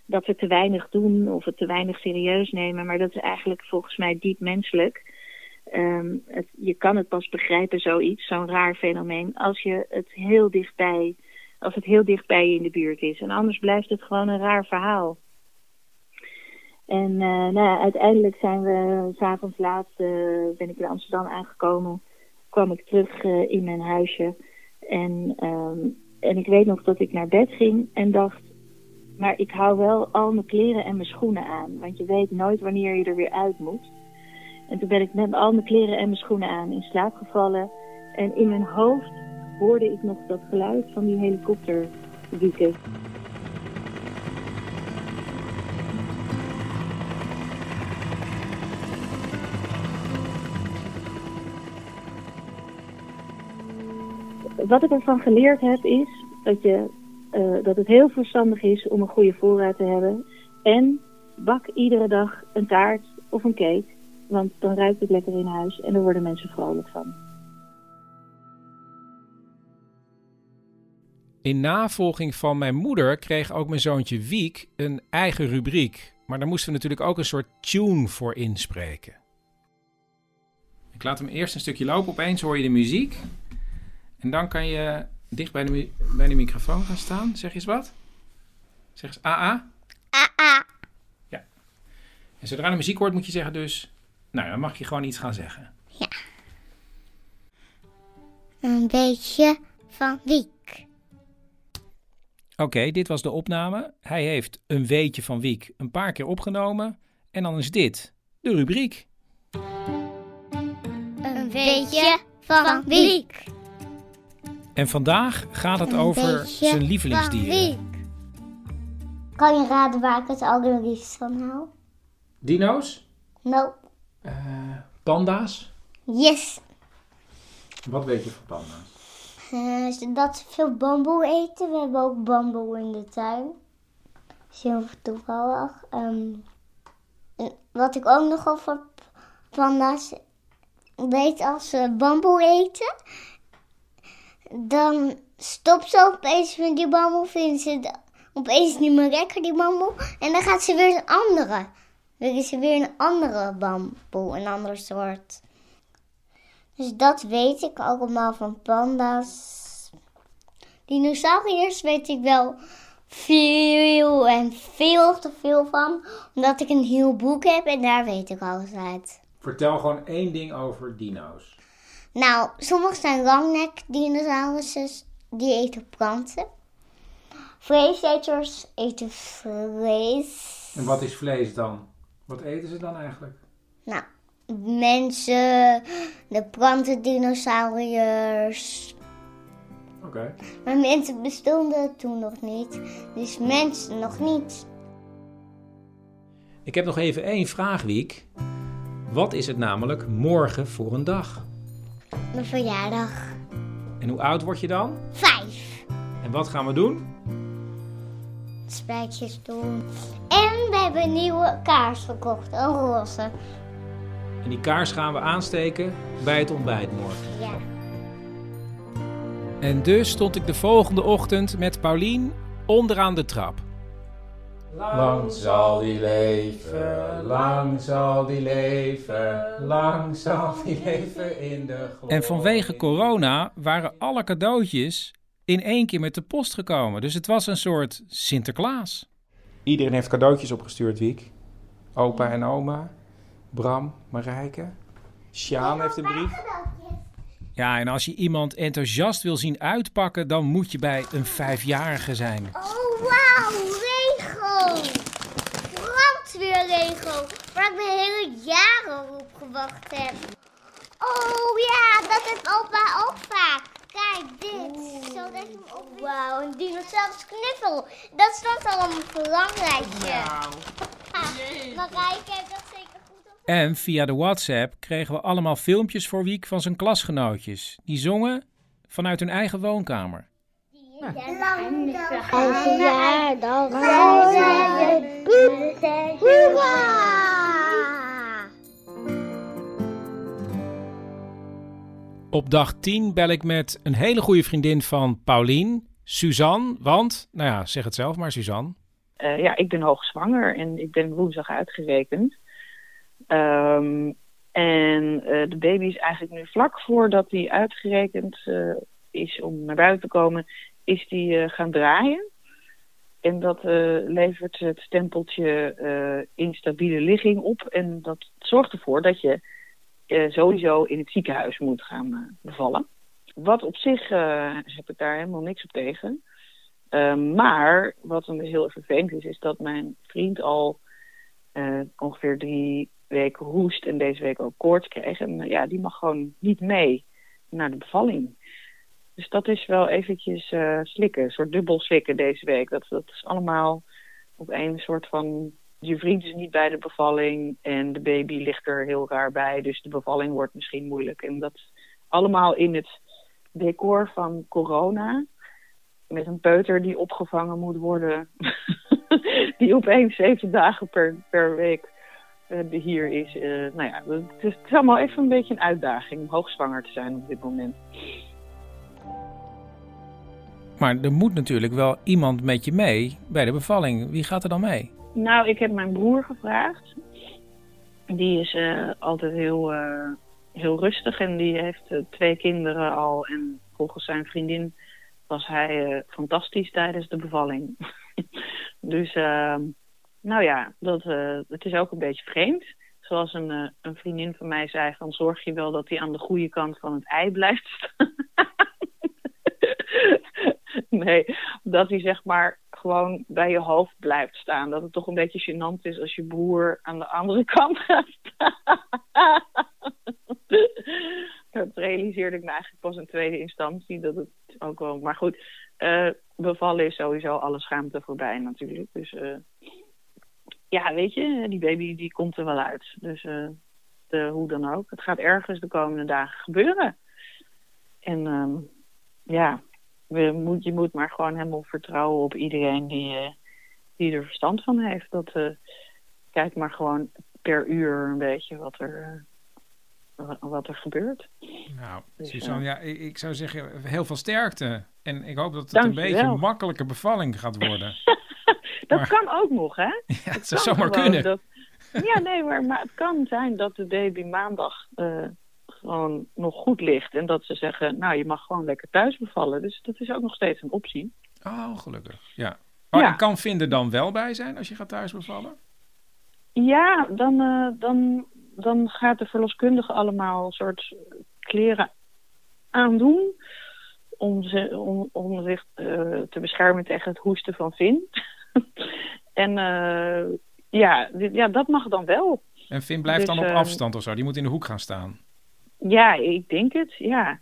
dat we te weinig doen of het te weinig serieus nemen. Maar dat is eigenlijk volgens mij diep menselijk. Ehm, je kan het pas begrijpen, zoiets, zo'n raar fenomeen, als je het heel dichtbij, als het heel dichtbij je in de buurt is. En anders blijft het gewoon een raar verhaal. En eh, nou uiteindelijk zijn we s'avonds laat, eh, ben ik in Amsterdam aangekomen, kwam ik terug eh, in mijn huisje. En, ehm, en ik weet nog dat ik naar bed ging en dacht, maar ik hou wel al mijn kleren en mijn schoenen aan. Want je weet nooit wanneer je er weer uit moet. En toen ben ik met al mijn kleren en mijn schoenen aan in slaap gevallen. En in mijn hoofd hoorde ik nog dat geluid van die helikopter Wat ik ervan geleerd heb is dat, je, eh, dat het heel verstandig is om een goede voorraad te hebben. En bak iedere dag een taart of een cake. Want dan ruikt het lekker in huis en daar worden mensen vrolijk van. In navolging van mijn moeder kreeg ook mijn zoontje Wiek een eigen rubriek. Maar daar moesten we natuurlijk ook een soort tune voor inspreken. Ik laat hem eerst een stukje lopen. Opeens hoor je de muziek. En dan kan je dicht bij de, bij de microfoon gaan staan. Zeg eens wat. Zeg eens AA. AA. Ja. En zodra de muziek hoort moet je zeggen dus... Nou, dan mag je gewoon iets gaan zeggen. Een beetje van Wiek. Oké, dit was de opname. Hij heeft een weetje van Wiek een paar keer opgenomen. En dan is dit de rubriek. Een beetje van Wiek. En vandaag gaat het Een over zijn lievelingsdieren. Kan je raden waar ik het allerliefst van hou? Dino's? Nope. Panda's? Yes. Wat weet je van panda's? Eh, dat ze veel bamboe eten. We hebben ook bamboe in de tuin. Dat is heel toevallig. Ehm, en wat ik ook nog over panda's weet, als ze bamboe eten, dan stopt ze opeens met die bamboe, vinden ze opeens niet meer lekker, die bamboe. En dan gaat ze weer een andere. Dan is ze weer een andere bamboe, een andere soort. Dus dat weet ik allemaal van panda's. Dinosauriërs weet ik wel veel en veel te veel van. Omdat ik een heel boek heb en daar weet ik alles uit. Vertel gewoon één ding over dino's. Nou, sommige zijn langnek dinosaurussen. Die eten planten. Vleeseters eten vlees. En wat is vlees dan? Wat eten ze dan eigenlijk? Nou, mensen, de plantendinosauriërs. Oké. Maar mensen bestonden toen nog niet. Dus mensen nog niet. Ik heb nog even één vraag, Wiek. Wat is het namelijk morgen voor een dag? Mijn verjaardag. En hoe oud word je dan? Vijf. En wat gaan we doen? Spijtjes doen. En we hebben een nieuwe kaars gekocht. Een roze. En die kaars gaan we aansteken bij het ontbijt morgen. Ja. En dus stond ik de volgende ochtend met Paulien onderaan de trap. Lang zal die leven, lang zal die leven, lang zal die leven in de glorie. En vanwege corona waren alle cadeautjes in één keer met de post gekomen. Dus het was een soort Sinterklaas. Iedereen heeft cadeautjes opgestuurd, Wiek. Opa en oma, Bram, Marijke. Sjaan heeft een brief. Ja, en als je iemand enthousiast wil zien uitpakken, dan moet je bij een vijfjarige zijn. Oh, wauw. Brandweer Lego. Waar ik mijn hele jaren op gewacht heb. Oh ja, dat heeft opa ook vaak. Kijk, dit. Zo leg je hem op. Wauw, een dinosaurus knuffel. Dat stond al een belangrijkje. Nou. Marijke heeft dat zeker goed op. En via de WhatsApp kregen we allemaal filmpjes voor Wiek van zijn klasgenootjes. Die zongen vanuit hun eigen woonkamer. Lang verjaardag. Hoera! Op dag 10 bel ik met een hele goede vriendin van Paulien, Suzanne. Want, nou ja, zeg het zelf maar, Suzanne. Eh, ja, ik ben hoogzwanger en ik ben woensdag uitgerekend. Ehm, en eh, de baby is eigenlijk nu vlak voordat hij uitgerekend eh, is om naar buiten te komen, is die gaan draaien. En dat levert het stempeltje instabiele ligging op. En dat zorgt ervoor dat je sowieso in het ziekenhuis moet gaan bevallen. Wat op zich heb ik daar helemaal niks op tegen. Maar wat dan heel vervelend is, is dat mijn vriend al ongeveer drie weken hoest en deze week ook koorts kreeg. En ja, die mag gewoon niet mee naar de bevalling. Dus dat is wel eventjes slikken, een soort dubbel slikken deze week. Dat, dat is allemaal op één soort van... Je vriend is niet bij de bevalling en de baby ligt er heel raar bij. Dus de bevalling wordt misschien moeilijk. En dat allemaal in het decor van corona met een peuter die opgevangen moet worden. die opeens zeven dagen per, per week uh, hier is. Uh, nou ja, het is, allemaal even een beetje een uitdaging om hoogzwanger te zijn op dit moment. Maar er moet natuurlijk wel iemand met je mee bij de bevalling. Wie gaat er dan mee? Nou, ik heb mijn broer gevraagd. Die is uh, altijd heel, heel rustig en die heeft twee kinderen al. En volgens zijn vriendin was hij fantastisch tijdens de bevalling. dus nou ja, dat, het is ook een beetje vreemd. Zoals een, een vriendin van mij zei, van zorg je wel dat hij aan de goede kant van het ei blijft. nee, dat hij zeg maar gewoon bij je hoofd blijft staan. Dat het toch een beetje gênant is als je broer aan de andere kant gaat staan. dat realiseerde ik me eigenlijk pas in tweede instantie. Dat het ook wel. Maar goed, uh, bevallen is sowieso alle schaamte voorbij natuurlijk. Dus uh, ja, weet je, die baby die komt er wel uit. Dus uh, de, hoe dan ook. Het gaat ergens de komende dagen gebeuren. En um, ja, we moet, je moet maar gewoon helemaal vertrouwen op iedereen die, die er verstand van heeft. Dat, kijk maar gewoon per uur een beetje wat er wat er gebeurt. Nou, Dus, Suzanne, eh, ja, ik, ik zou zeggen heel veel sterkte. En ik hoop dat het een je beetje wel. een makkelijke bevalling gaat worden. dat Maar- kan ook nog, hè? ja, het zou zomaar kunnen. dat- ja, nee, maar, maar het kan zijn dat de baby maandag eh, gewoon nog goed ligt. En dat ze zeggen, nou, je mag gewoon lekker thuis bevallen. Dus dat is ook nog steeds een optie. Oh, gelukkig. Ja. Oh, Ja. kan Vinder dan wel bij zijn als je gaat thuis bevallen? Ja, dan, eh, dan, dan gaat de verloskundige allemaal een soort kleren aandoen. Om, ze, om, om zich eh, te beschermen tegen het hoesten van Vin. en eh, ja, ja, dat mag dan wel. En Vin blijft Dus, dan op eh, afstand of zo. Die moet in de hoek gaan staan. Ja, ik denk het, ja.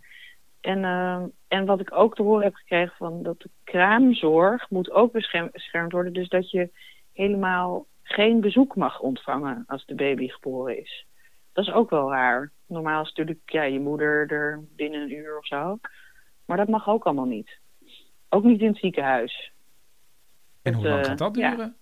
En, eh, en wat ik ook te horen heb gekregen van dat de kraamzorg moet ook bescherm- beschermd worden. Dus dat je helemaal geen bezoek mag ontvangen als de baby geboren is. Dat is ook wel raar. Normaal is natuurlijk ja, je moeder er binnen een uur of zo. Maar dat mag ook allemaal niet. Ook niet in het ziekenhuis. En hoe lang eh, gaat dat ja. duren?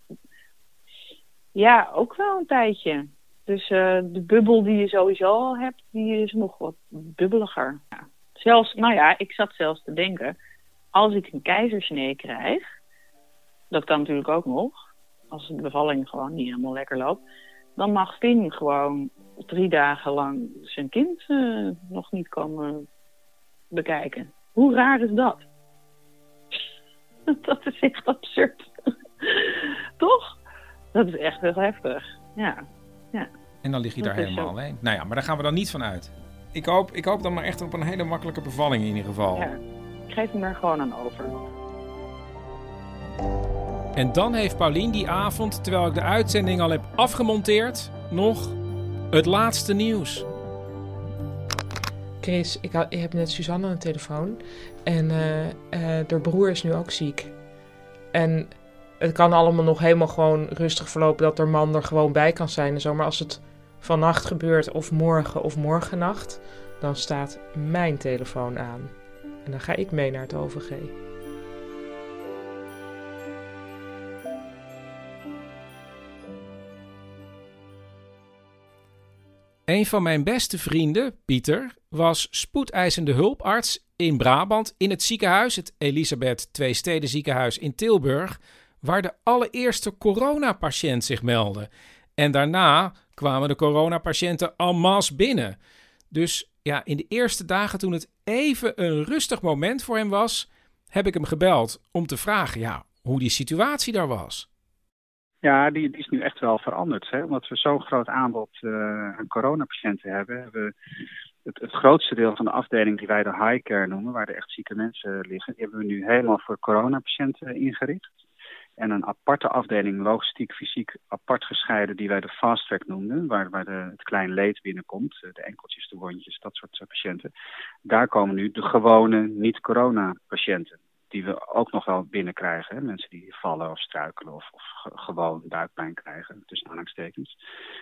Ja, ook wel een tijdje. Dus eh, de bubbel die je sowieso al hebt, die is nog wat bubbeliger. Ja. Zelfs, nou ja, ik zat zelfs te denken, als ik een keizersnee krijg, dat kan natuurlijk ook nog, als de bevalling gewoon niet helemaal lekker loopt, dan mag Finn gewoon drie dagen lang zijn kind eh, nog niet komen bekijken. Hoe raar is dat? dat is echt absurd. Toch? Dat is echt heel heftig. Ja. En dan lig je Dat daar helemaal zo. alleen. Nou ja, maar daar gaan we dan niet van uit. Ik hoop, ik hoop dan maar echt op een hele makkelijke bevalling in ieder geval. ja. Ik geef hem er gewoon aan over. En dan heeft Paulien die avond, terwijl ik de uitzending al heb afgemonteerd, nog het laatste nieuws. Chris, ik, heb net Suzanne aan de telefoon. En eh eh haar broer is nu ook ziek. En het kan allemaal nog helemaal gewoon rustig verlopen dat haar man er gewoon bij kan zijn en zo. Maar als het vannacht gebeurt, of morgen of morgennacht, dan staat mijn telefoon aan. En dan ga ik mee naar het OVG. Een van mijn beste vrienden, Pieter, was spoedeisende hulparts in Brabant in het ziekenhuis, het Elisabeth Twee Steden ziekenhuis in Tilburg, waar de allereerste coronapatiënt zich meldde. En daarna kwamen de coronapatiënten en masse binnen. Dus ja, in de eerste dagen toen het even een rustig moment voor hem was, heb ik hem gebeld om te vragen ja, hoe die situatie daar was. Ja, die, die is nu echt wel veranderd. Hè? Omdat we zo'n groot aanbod eh, aan coronapatiënten hebben. hebben we het, het grootste deel van de afdeling die wij de high care noemen, waar er echt zieke mensen liggen, hebben we nu helemaal voor coronapatiënten ingericht. En een aparte afdeling, logistiek, fysiek, apart gescheiden, die wij de fast track noemden, waar, waar de, het klein leed binnenkomt, eh, de enkeltjes, de wondjes, dat soort eh, patiënten. Daar komen nu de gewone niet-corona-patiënten die we ook nog wel binnenkrijgen. Mensen die vallen of struikelen of, of ge- gewoon buikpijn krijgen, tussen aanhalingstekens.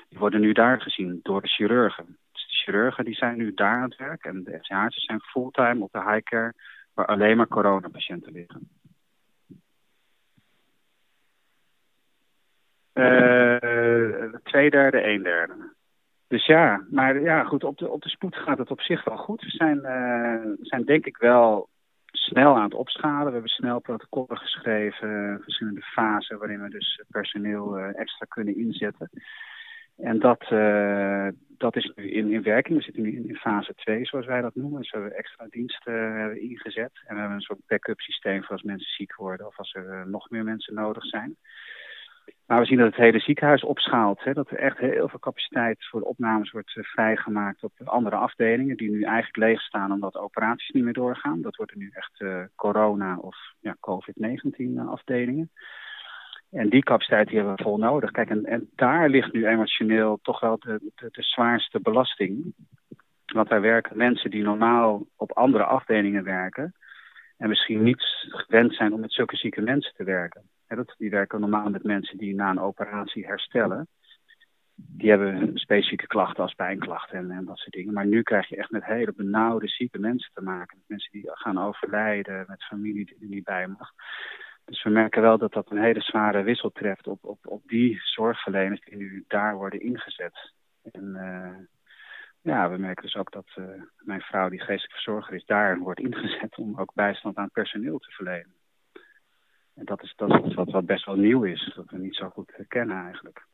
Die worden nu daar gezien door de chirurgen. Dus de chirurgen die zijn nu daar aan het werk en de FCH'ers zijn fulltime op de high care waar alleen maar coronapatiënten liggen. Twee derde, een derde. Dus ja, maar ja, goed, op de, op de spoed gaat het op zich wel goed. We zijn, eh, zijn denk ik wel snel aan het opschalen. We hebben snel protocollen geschreven, verschillende fasen waarin we dus personeel eh, extra kunnen inzetten. En dat, eh, dat is nu in, in werking. We zitten nu in, fase 2, zoals wij dat noemen. Dus we hebben extra diensten eh, ingezet. En we hebben een soort backup systeem voor als mensen ziek worden of als er eh, nog meer mensen nodig zijn. Maar we zien dat het hele ziekenhuis opschaalt. Hè? Dat er echt heel veel capaciteit voor de opnames wordt eh, vrijgemaakt op andere afdelingen. Die nu eigenlijk leeg staan omdat operaties niet meer doorgaan. Dat worden nu echt eh, corona- of ja, COVID-19 afdelingen. En die capaciteit hebben we vol nodig. Kijk, en, en daar ligt nu emotioneel toch wel de, de, de zwaarste belasting. Want daar werken mensen die normaal op andere afdelingen werken. En misschien niet gewend zijn om met zulke zieke mensen te werken. Dat, die werken normaal met mensen die na een operatie herstellen. Die hebben specifieke klachten als pijnklachten en, dat soort dingen. Maar nu krijg je echt met hele benauwde, zieke mensen te maken. Met mensen die gaan overlijden, met familie die er niet bij mag. Dus we merken wel dat dat een hele zware wissel treft op, op, op die zorgverleners die nu daar worden ingezet. En uh, ja, we merken dus ook dat uh, mijn vrouw, die geestelijk verzorger is, daar wordt ingezet om ook bijstand aan personeel te verlenen. En dat is, dat is wat, wat best wel nieuw is, dat we niet zo goed herkennen eigenlijk.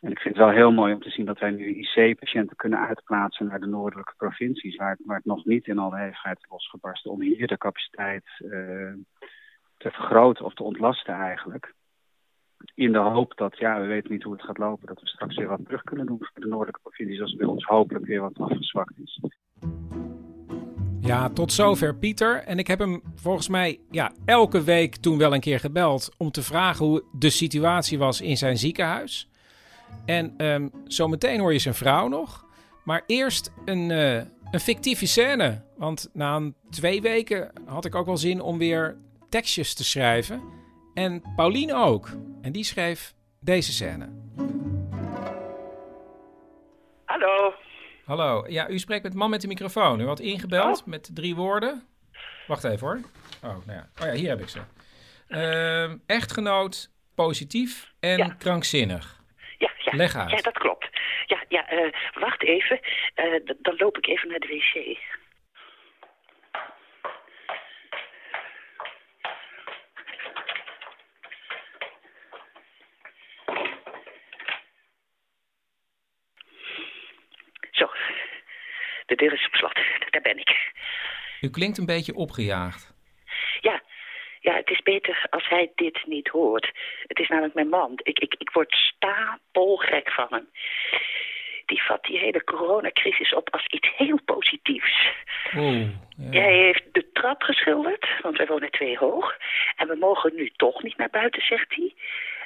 En ik vind het wel heel mooi om te zien dat wij nu IC-patiënten kunnen uitplaatsen naar de noordelijke provincies, waar, het nog niet in alle hevigheid losgebarsten, om hier de capaciteit uh, te vergroten of te ontlasten eigenlijk. In de hoop dat, ja, we weten niet hoe het gaat lopen, dat we straks weer wat terug kunnen doen voor de noordelijke provincies, als bij ons hopelijk weer wat afgezwakt is. Ja, tot zover Pieter. En ik heb hem volgens mij ja, elke week toen wel een keer gebeld om te vragen hoe de situatie was in zijn ziekenhuis. En um, zometeen hoor je zijn vrouw nog. Maar eerst een, uh, een fictieve scène. Want na een twee weken had ik ook wel zin om weer tekstjes te schrijven. En Pauline ook. En die schreef deze scène. Hallo. Hallo. Ja, u spreekt met man met de microfoon. U had ingebeld oh. met drie woorden. Wacht even hoor. Oh, nou ja. Oh ja, hier heb ik ze. Uh, echtgenoot, positief en ja. krankzinnig. Ja, ja. Leg uit. Ja, dat klopt. Ja, ja uh, wacht even. Uh, dan loop ik even naar de wc. De deur is op slot. Daar ben ik. U klinkt een beetje opgejaagd. Ja, ja, het is beter als hij dit niet hoort. Het is namelijk mijn man. Ik, ik, ik word stapelgek van hem. Die vat die hele coronacrisis op als iets heel positiefs. Oh, ja. Hij heeft de trap geschilderd, want wij wonen twee hoog. En we mogen nu toch niet naar buiten, zegt hij.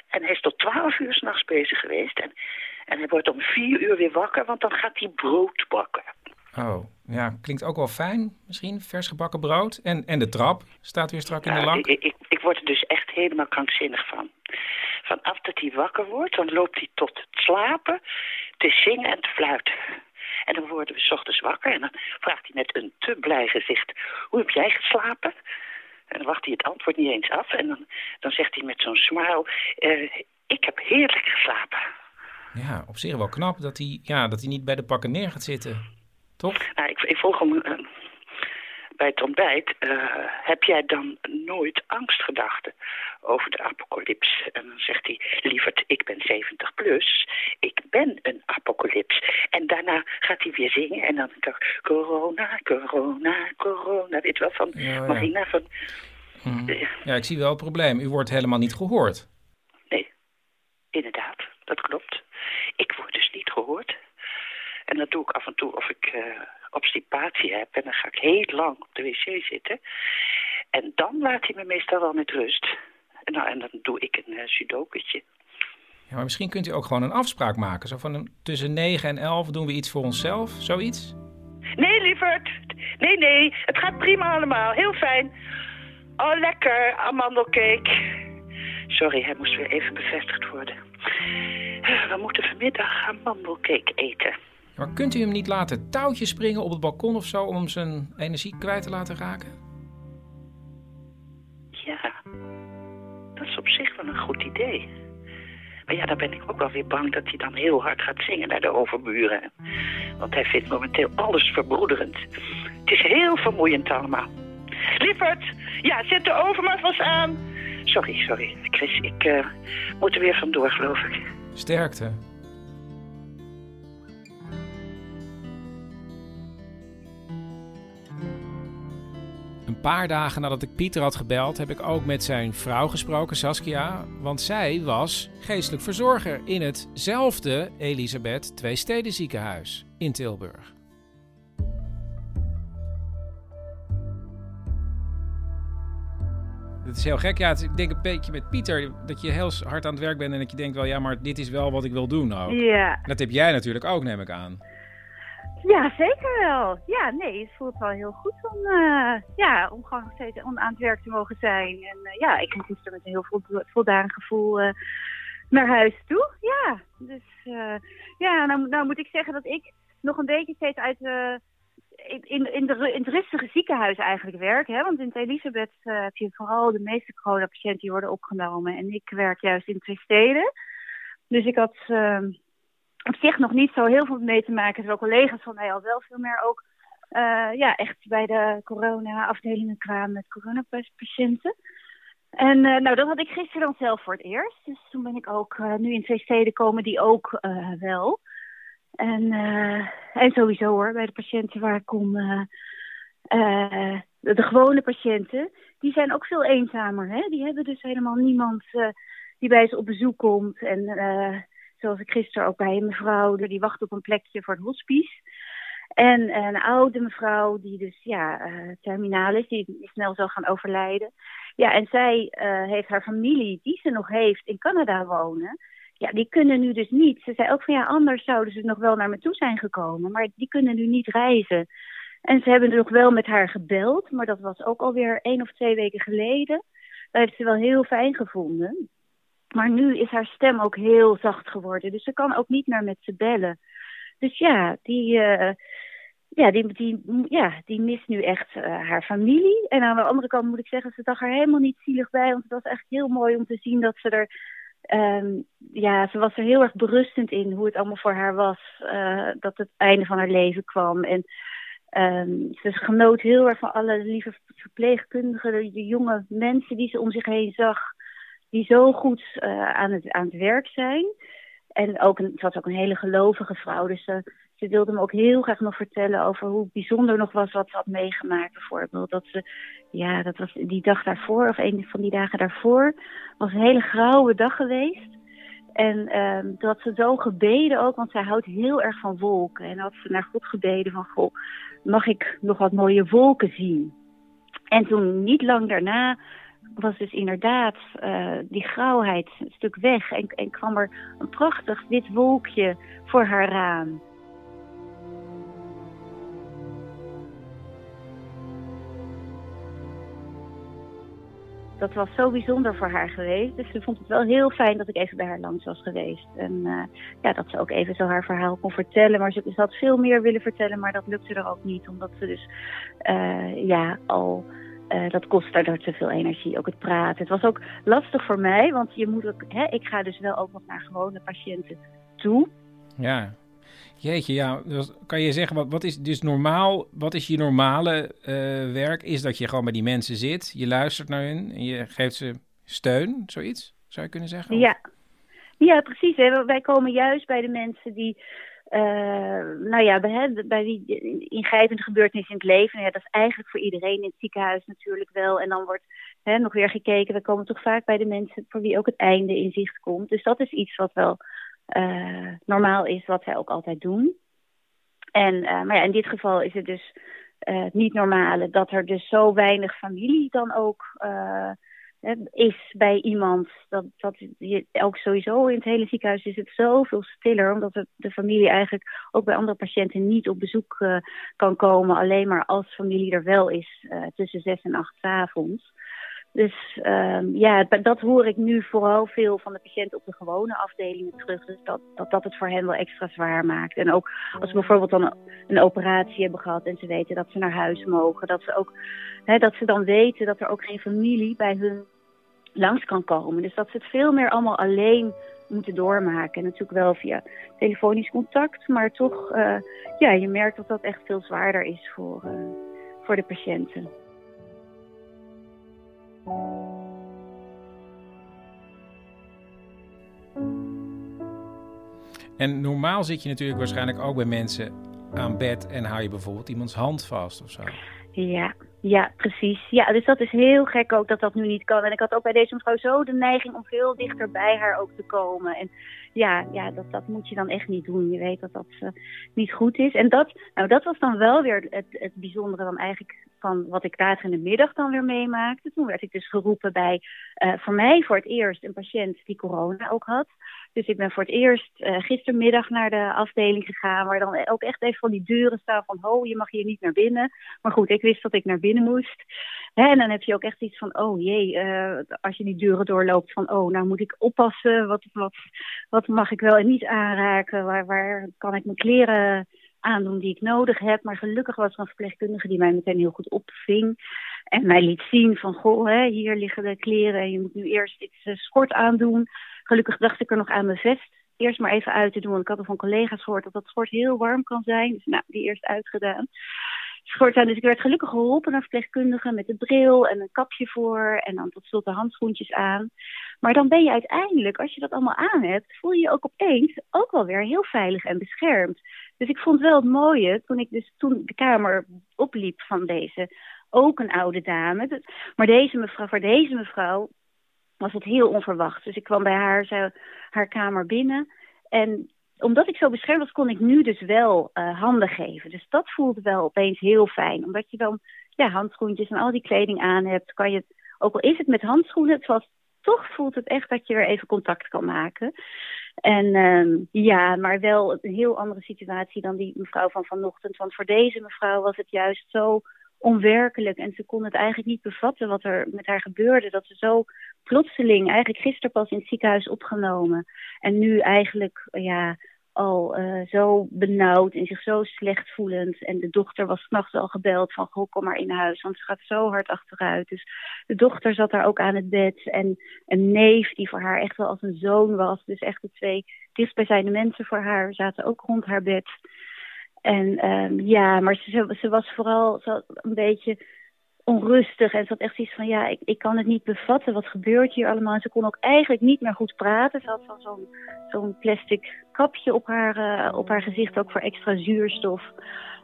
En hij is tot twaalf uur s'nachts bezig geweest. En, en hij wordt om vier uur weer wakker, want dan gaat hij brood bakken. Oh, ja, klinkt ook wel fijn. Misschien vers gebakken brood. En, en de trap staat weer strak in de lak. ik, ik, ik word er dus echt helemaal krankzinnig van. Vanaf dat hij wakker wordt, dan loopt hij tot het slapen, te zingen en te fluiten. En dan worden we 's ochtends wakker en dan vraagt hij met een te blij gezicht... Hoe heb jij geslapen? En dan wacht hij het antwoord niet eens af. En dan, dan zegt hij met zo'n smile... "Eh, ik heb heerlijk geslapen. Ja, op zich wel knap dat hij, ja, dat hij niet bij de pakken neer gaat zitten. Toch? Nou, ik, ik vroeg hem eh, bij het ontbijt... eh, heb jij dan nooit angstgedachten over de apocalyps? En dan zegt hij... Lieverd, ik ben 70 plus. Ik ben een apocalyps. En daarna gaat hij weer zingen. En dan toch... Corona, corona, corona. Weet je wel, van Ja, ja. Marina van... Mhm. Ja, ik zie wel het probleem. U wordt helemaal niet gehoord. Inderdaad, dat klopt. Ik word dus niet gehoord. En dat doe ik af en toe of ik eh, obstipatie heb. En dan ga ik heel lang op de wc zitten. En dan laat hij me meestal wel met rust. En, nou, en dan doe ik een uh, sudoketje. Ja, maar misschien kunt u ook gewoon een afspraak maken. Zo van een- tussen 9 en 11 doen we iets voor onszelf. Zoiets. Nee, lieverd. Nee, nee. Het gaat prima allemaal. Heel fijn. Oh, lekker. Amandelcake. Sorry, hij moest weer even bevestigd worden. We moeten vanmiddag amandelcake eten. Maar kunt u hem niet laten touwtjes springen op het balkon of zo... om hem zijn energie kwijt te laten raken? Ja, dat is op zich wel een goed idee. Maar ja, daar ben ik ook wel weer bang dat hij dan heel hard gaat zingen naar de overburen. Want hij vindt momenteel alles verbroederend. Het is heel vermoeiend allemaal. Lieverd, ja, zet de oven maar vast aan. Sorry, sorry, Chris, ik eh, moet er weer vandoor, geloof ik. Sterkte. Paar dagen nadat ik Pieter had gebeld, heb ik ook met zijn vrouw gesproken, Saskia. Want zij was geestelijk verzorger in hetzelfde Elisabeth Twee ziekenhuis in Tilburg. Het is heel gek. Ja, het- ik denk een beetje met Pieter dat je heel hard aan het werk bent en dat je denkt wel, ja, maar dit is wel wat ik wil doen ook. Ja. Dat heb jij natuurlijk ook, neem ik aan. Ja, zeker wel. Ja, nee, het voelt wel heel goed om, eh, ja, om gewoon nog steeds om aan het werk te mogen zijn. En eh, ja, ik ging gisteren met een heel vol- voldaan gevoel eh, naar huis toe. Ja, dus ja, nou, nou moet ik zeggen dat ik nog een beetje steeds uit in, in, de, in het rustige ziekenhuis eigenlijk werk. Hè? Want in het Elisabeth heb je vooral de meeste coronapatiënten die worden opgenomen. En ik werk juist in twee steden. Dus ik had eh, op zich nog niet zo heel veel mee te maken. Terwijl collega's van mij al wel veel meer ook eh, ja, echt bij de corona-afdelingen kwamen met coronapatiënten. En eh, nou, dat had ik gisteren dan zelf voor het eerst. Dus toen ben ik ook eh, nu in twee steden komen die ook wel. En, en sowieso hoor, bij de patiënten waar ik kom, de, de gewone patiënten, die zijn ook veel eenzamer. Hè? Die hebben dus helemaal niemand die bij ze op bezoek komt. En zoals ik gisteren ook bij een mevrouw, die wacht op een plekje voor het hospice. En een oude mevrouw die dus ja, eh, terminaal is, die snel zal gaan overlijden. Ja, en zij eh, heeft haar familie, die ze nog heeft, in Canada wonen. Ja, die kunnen nu dus niet. Ze zei ook van ja, anders zouden ze nog wel naar me toe zijn gekomen. Maar die kunnen nu niet reizen. En ze hebben nog wel met haar gebeld, maar dat was ook alweer één of twee weken geleden. Dat heeft ze wel heel fijn gevonden. Maar nu is haar stem ook heel zacht geworden. Dus ze kan ook niet meer met ze bellen. Dus ja, die, eh, ja, die, die, ja, die mist nu echt eh, haar familie. En aan de andere kant moet ik zeggen, ze zag er helemaal niet zielig bij. Want het was echt heel mooi om te zien dat ze er... ehm, ja, ze was er heel erg berustend in hoe het allemaal voor haar was. eh, dat het einde van haar leven kwam. En ehm, ze genoot heel erg van alle lieve verpleegkundigen, de jonge mensen die ze om zich heen zag die zo goed eh, aan, het, aan het werk zijn. En ook een, was ook een hele gelovige vrouw. Dus ze, ze wilde me ook heel graag nog vertellen over hoe bijzonder nog was wat ze had meegemaakt. Bijvoorbeeld dat ze, ja, dat was die dag daarvoor, of een van die dagen daarvoor, was een hele grauwe dag geweest. En ehm had ze zo gebeden ook, want zij houdt heel erg van wolken. En had ze naar God gebeden van, goh, mag ik nog wat mooie wolken zien? En toen, niet lang daarna, was dus inderdaad eh, die grauwheid een stuk weg. En, en kwam er een prachtig wit wolkje voor haar raam. dat was zo bijzonder voor haar geweest. Dus ze vond het wel heel fijn dat ik even bij haar langs was geweest. En eh, ja, dat ze ook even zo haar verhaal kon vertellen. Maar ze, had veel meer willen vertellen, maar dat lukte er ook niet. Omdat ze dus eh, ja, al eh, dat kost daardoor te veel energie, ook het praten. Het was ook lastig voor mij, want je moet ook, hè, ik ga dus wel ook nog naar gewone patiënten toe. Ja. Jeetje, ja. Dus kan je zeggen, wat, wat is dus normaal, wat is je normale eh, werk? Is dat je gewoon bij die mensen zit, je luistert naar hun en je geeft ze steun, zoiets, zou je kunnen zeggen? Ja, ja precies. Hè. Wij komen juist bij de mensen die nou ja, bij, bij ingrijpende gebeurtenis in het leven, ja, dat is eigenlijk voor iedereen in het ziekenhuis natuurlijk wel. En dan wordt hè, nog weer gekeken, we komen toch vaak bij de mensen voor wie ook het einde in zicht komt. Dus dat is iets wat wel uh, normaal is, wat zij ook altijd doen. En, uh, maar ja, in dit geval is het dus niet normale dat er dus zo weinig familie dan ook is bij iemand. Dat, dat je, ook sowieso in het hele ziekenhuis is het zoveel stiller. Omdat het, de familie eigenlijk ook bij andere patiënten niet op bezoek uh, kan komen. Alleen maar als familie er wel is uh, tussen zes en acht avonds. Dus um, ja, dat hoor ik nu vooral veel van de patiënten op de gewone afdelingen terug. Dus dat, dat dat het voor hen wel extra zwaar maakt. En ook als ze bijvoorbeeld dan een, operatie hebben gehad en ze weten dat ze naar huis mogen. Dat ze ook dat ze dan weten dat er ook geen familie bij hun langs kan komen. Dus dat ze het veel meer allemaal alleen moeten doormaken. En natuurlijk wel via telefonisch contact, maar toch, uh, ja, je merkt dat dat echt veel zwaarder is voor, uh, voor de patiënten. En normaal zit je natuurlijk waarschijnlijk ook bij mensen aan bed en hou je bijvoorbeeld iemands hand vast of zo. Ja, ja, precies. Ja, dus dat is heel gek ook dat dat nu niet kan. En ik had ook bij deze mevrouw zo de neiging om veel dichter bij haar ook te komen. En ja, ja dat, dat moet je dan echt niet doen. Je weet dat dat uh, niet goed is. En dat, nou, dat was dan wel weer het, het bijzondere dan eigenlijk van wat ik later in de middag dan weer meemaakte. Toen werd ik dus geroepen bij, uh, voor mij voor het eerst, een patiënt die corona ook had. Dus ik ben voor het eerst uh, gistermiddag naar de afdeling gegaan, waar dan ook echt even van die deuren staan van, ho, je mag hier niet naar binnen. Maar goed, ik wist dat ik naar binnen moest. Hè, en dan heb je ook echt iets van, oh jee, uh, als je die deuren doorloopt, van, oh, nou moet ik oppassen, wat, wat, wat mag ik wel en niet aanraken, waar, waar kan ik mijn kleren aandoen die ik nodig heb. Maar gelukkig was er een verpleegkundige die mij meteen heel goed opving. En mij liet zien van, goh, hè, hier liggen de kleren en je moet nu eerst dit uh, schort aandoen. Gelukkig dacht ik er nog aan mijn vest eerst maar even uit te doen. Want ik had al van collega's gehoord dat dat schort heel warm kan zijn. Dus nou, die eerst uitgedaan. Schort aan. Dus ik werd gelukkig geholpen naar verpleegkundige met de bril en een kapje voor. En dan tot slot de handschoentjes aan. Maar dan ben je uiteindelijk, als je dat allemaal aan hebt, voel je je ook opeens ook wel weer heel veilig en beschermd. Dus ik vond wel het mooie, toen ik dus toen de kamer opliep van deze, ook een oude dame. Maar deze mevrouw, voor deze mevrouw was het heel onverwacht. Dus ik kwam bij haar, haar kamer binnen. En omdat ik zo beschermd was, kon ik nu dus wel uh, handen geven. Dus dat voelde wel opeens heel fijn. Omdat je dan ja, handschoentjes en al die kleding aan hebt, kan je, ook al is het met handschoenen, het was, toch voelt het echt dat je weer even contact kan maken. En uh, ja, maar wel een heel andere situatie dan die mevrouw van vanochtend. Want voor deze mevrouw was het juist zo onwerkelijk. En ze kon het eigenlijk niet bevatten wat er met haar gebeurde. Dat ze zo plotseling, eigenlijk gisteren pas in het ziekenhuis opgenomen. En nu eigenlijk, ja, al uh, zo benauwd en zich zo slecht voelend. En de dochter was s'nachts al gebeld van, goh, kom maar in huis, want ze gaat zo hard achteruit. Dus de dochter zat daar ook aan het bed. En een neef die voor haar echt wel als een zoon was. Dus echt de twee dichtstbijzijnde mensen voor haar zaten ook rond haar bed. En um, ja, maar ze, was vooral een beetje onrustig. En ze had echt iets van, ja, ik, ik kan het niet bevatten. Wat gebeurt hier allemaal? En ze kon ook eigenlijk niet meer goed praten. Ze had van zo'n zo'n plastic kapje op haar, uh, op haar gezicht, ook voor extra zuurstof.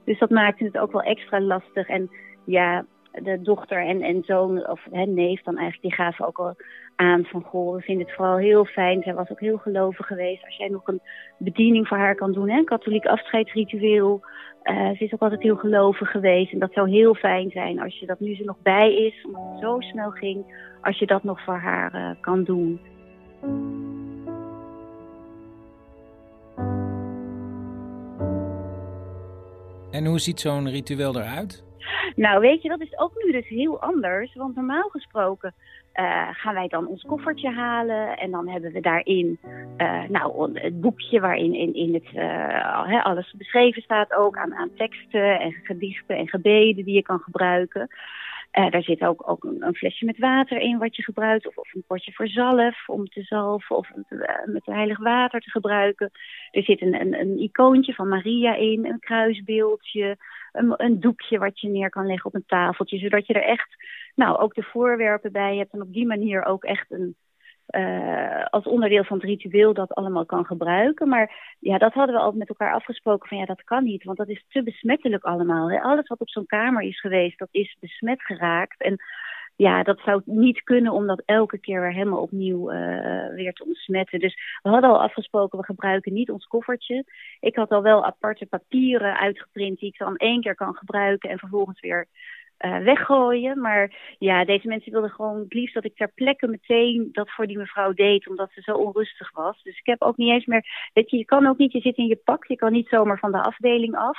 Dus dat maakte het ook wel extra lastig. En ja, de dochter en, en zoon, of hè, neef dan eigenlijk, die gaven ook al aan van, goh, we vinden het vooral heel fijn. Zij was ook heel gelovig geweest. Als jij nog een bediening voor haar kan doen, hè, een katholiek afscheidsritueel. Uh, ze is ook altijd heel gelovig geweest. En dat zou heel fijn zijn als je dat nu ze nog bij is, omdat het zo snel ging, als je dat nog voor haar uh, kan doen. En hoe ziet zo'n ritueel eruit? Nou, weet je, dat is ook nu dus heel anders. Want normaal gesproken eh, gaan wij dan ons koffertje halen. En dan hebben we daarin eh, nou, het boekje waarin in, in het, eh, alles beschreven staat ook aan, aan teksten en gedichten en gebeden die je kan gebruiken. Daar zit ook, ook een, flesje met water in wat je gebruikt. Of, of een potje voor zalf om te zalven. Of met heilig water te gebruiken. Er zit een, een, een icoontje van Maria in. Een kruisbeeldje. Een, een doekje wat je neer kan leggen op een tafeltje. Zodat je er echt nou, ook de voorwerpen bij hebt. En op die manier ook echt een, eh, als onderdeel van het ritueel dat allemaal kan gebruiken. Maar ja, dat hadden we al met elkaar afgesproken van ja, dat kan niet. Want dat is te besmettelijk allemaal. Alles wat op zo'n kamer is geweest, dat is besmet geraakt. En ja, dat zou niet kunnen om dat elke keer weer helemaal opnieuw eh, weer te ontsmetten. Dus we hadden al afgesproken, we gebruiken niet ons koffertje. Ik had al wel aparte papieren uitgeprint die ik dan één keer kan gebruiken en vervolgens weer eh, weggooien. Maar ja, deze mensen wilden gewoon het liefst dat ik ter plekke meteen dat voor die mevrouw deed, omdat ze zo onrustig was. Dus ik heb ook niet eens meer, weet je, je kan ook niet, je zit in je pak, je kan niet zomaar van de afdeling af.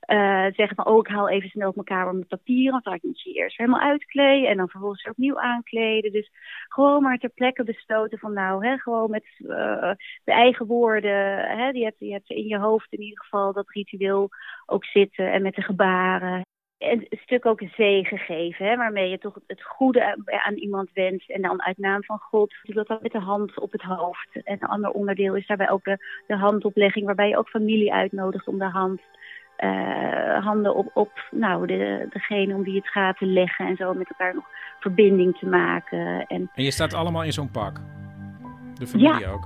eh, zeggen van, oh, ik haal even snel op mijn kamer mijn papieren. Want dan moet je eerst helemaal uitkleden en dan vervolgens opnieuw aankleden. Dus gewoon maar ter plekke besloten van, nou, hè, gewoon met eh, de eigen woorden. Hè, die, hebt, die hebt in je hoofd in ieder geval dat ritueel ook zitten en met de gebaren. En een stuk ook een zegen geven, hè, waarmee je toch het goede aan- aan iemand wenst. En dan uit naam van God doe dat dan met de hand op het hoofd. En een ander onderdeel is daarbij ook de, de handoplegging, waarbij je ook familie uitnodigt om de hand, eh, handen op, op nou, de, degene om wie het gaat te leggen. En zo met elkaar nog verbinding te maken. En En je staat allemaal in zo'n pak. De familie Ja. ook.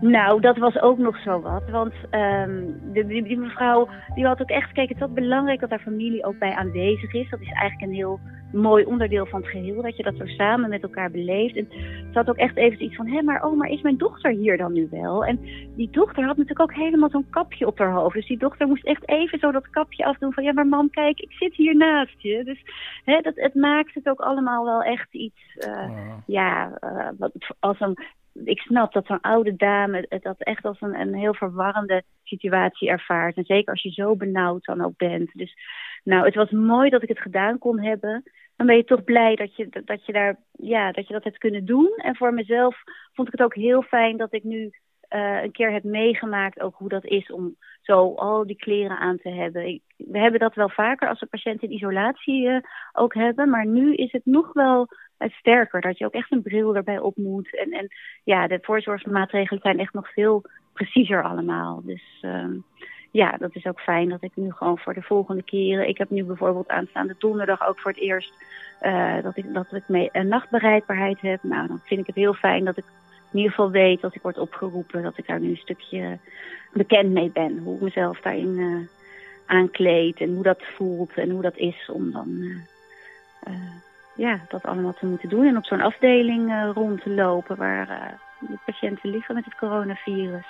Nou, dat was ook nog zo wat. Want ehm, de, die, die mevrouw die had ook echt gekeken. Het is ook belangrijk dat haar familie ook bij aanwezig is. Dat is eigenlijk een heel mooi onderdeel van het geheel. Dat je dat zo samen met elkaar beleeft. En ze had ook echt even iets van: hé, maar oh, maar is mijn dochter hier dan nu wel? En die dochter had natuurlijk ook helemaal zo'n kapje op haar hoofd. Dus die dochter moest echt even zo dat kapje afdoen van: ja, maar mam, kijk, ik zit hier naast je. Dus hè, dat, het maakt het ook allemaal wel echt iets. eh, Ja, eh, als een ik snap dat zo'n oude dame dat echt als een, een heel verwarrende situatie ervaart. En zeker als je zo benauwd dan ook bent. Dus nou, het was mooi dat ik het gedaan kon hebben. Dan ben je toch blij dat je, dat je, daar, ja, dat, je dat hebt kunnen doen. En voor mezelf vond ik het ook heel fijn dat ik nu eh, een keer heb meegemaakt ook hoe dat is om zo al die kleren aan te hebben. Ik, we hebben dat wel vaker als we patiënten in isolatie eh, ook hebben. Maar nu is het nog wel sterker. Dat je ook echt een bril erbij op moet. En, en ja, de voorzorgsmaatregelen zijn echt nog veel preciezer allemaal. Dus ehm, ja, dat is ook fijn dat ik nu gewoon voor de volgende keren... Ik heb nu bijvoorbeeld aanstaande donderdag ook voor het eerst... eh, dat ik, dat ik mee een nachtbereikbaarheid heb. Nou, dan vind ik het heel fijn dat ik in ieder geval weet dat ik word opgeroepen. Dat ik daar nu een stukje bekend mee ben. Hoe ik mezelf daarin eh aankleed en hoe dat voelt en hoe dat is om dan... eh, ja, dat allemaal te moeten doen. En op zo'n afdeling eh, rond te lopen waar eh, de patiënten liggen met het coronavirus.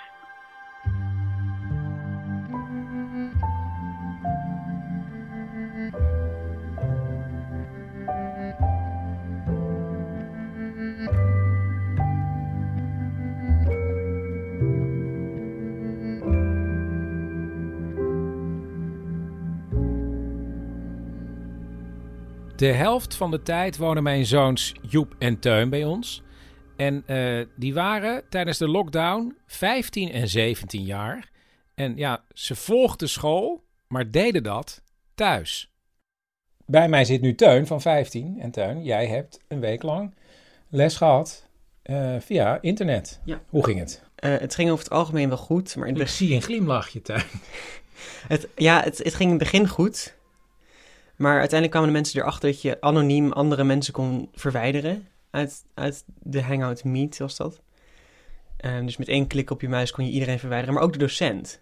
De helft van de tijd wonen mijn zoons Joep en Teun bij ons. En eh, die waren tijdens de lockdown 15 en 17 jaar. En ja, ze volgden school, maar deden dat thuis. Bij mij zit nu Teun van 15. En Teun, jij hebt een week lang les gehad eh, via internet. Ja. Hoe ging het? Eh, het ging over het algemeen wel goed, maar in het Ik zie een glimlachje, Teun. Het, ja, het, het ging in het begin goed. Maar uiteindelijk kwamen de mensen erachter dat je anoniem andere mensen kon verwijderen uit, uit de Hangout Meet, was dat. Ehm, dus met één klik op je muis kon je iedereen verwijderen, maar ook de docent.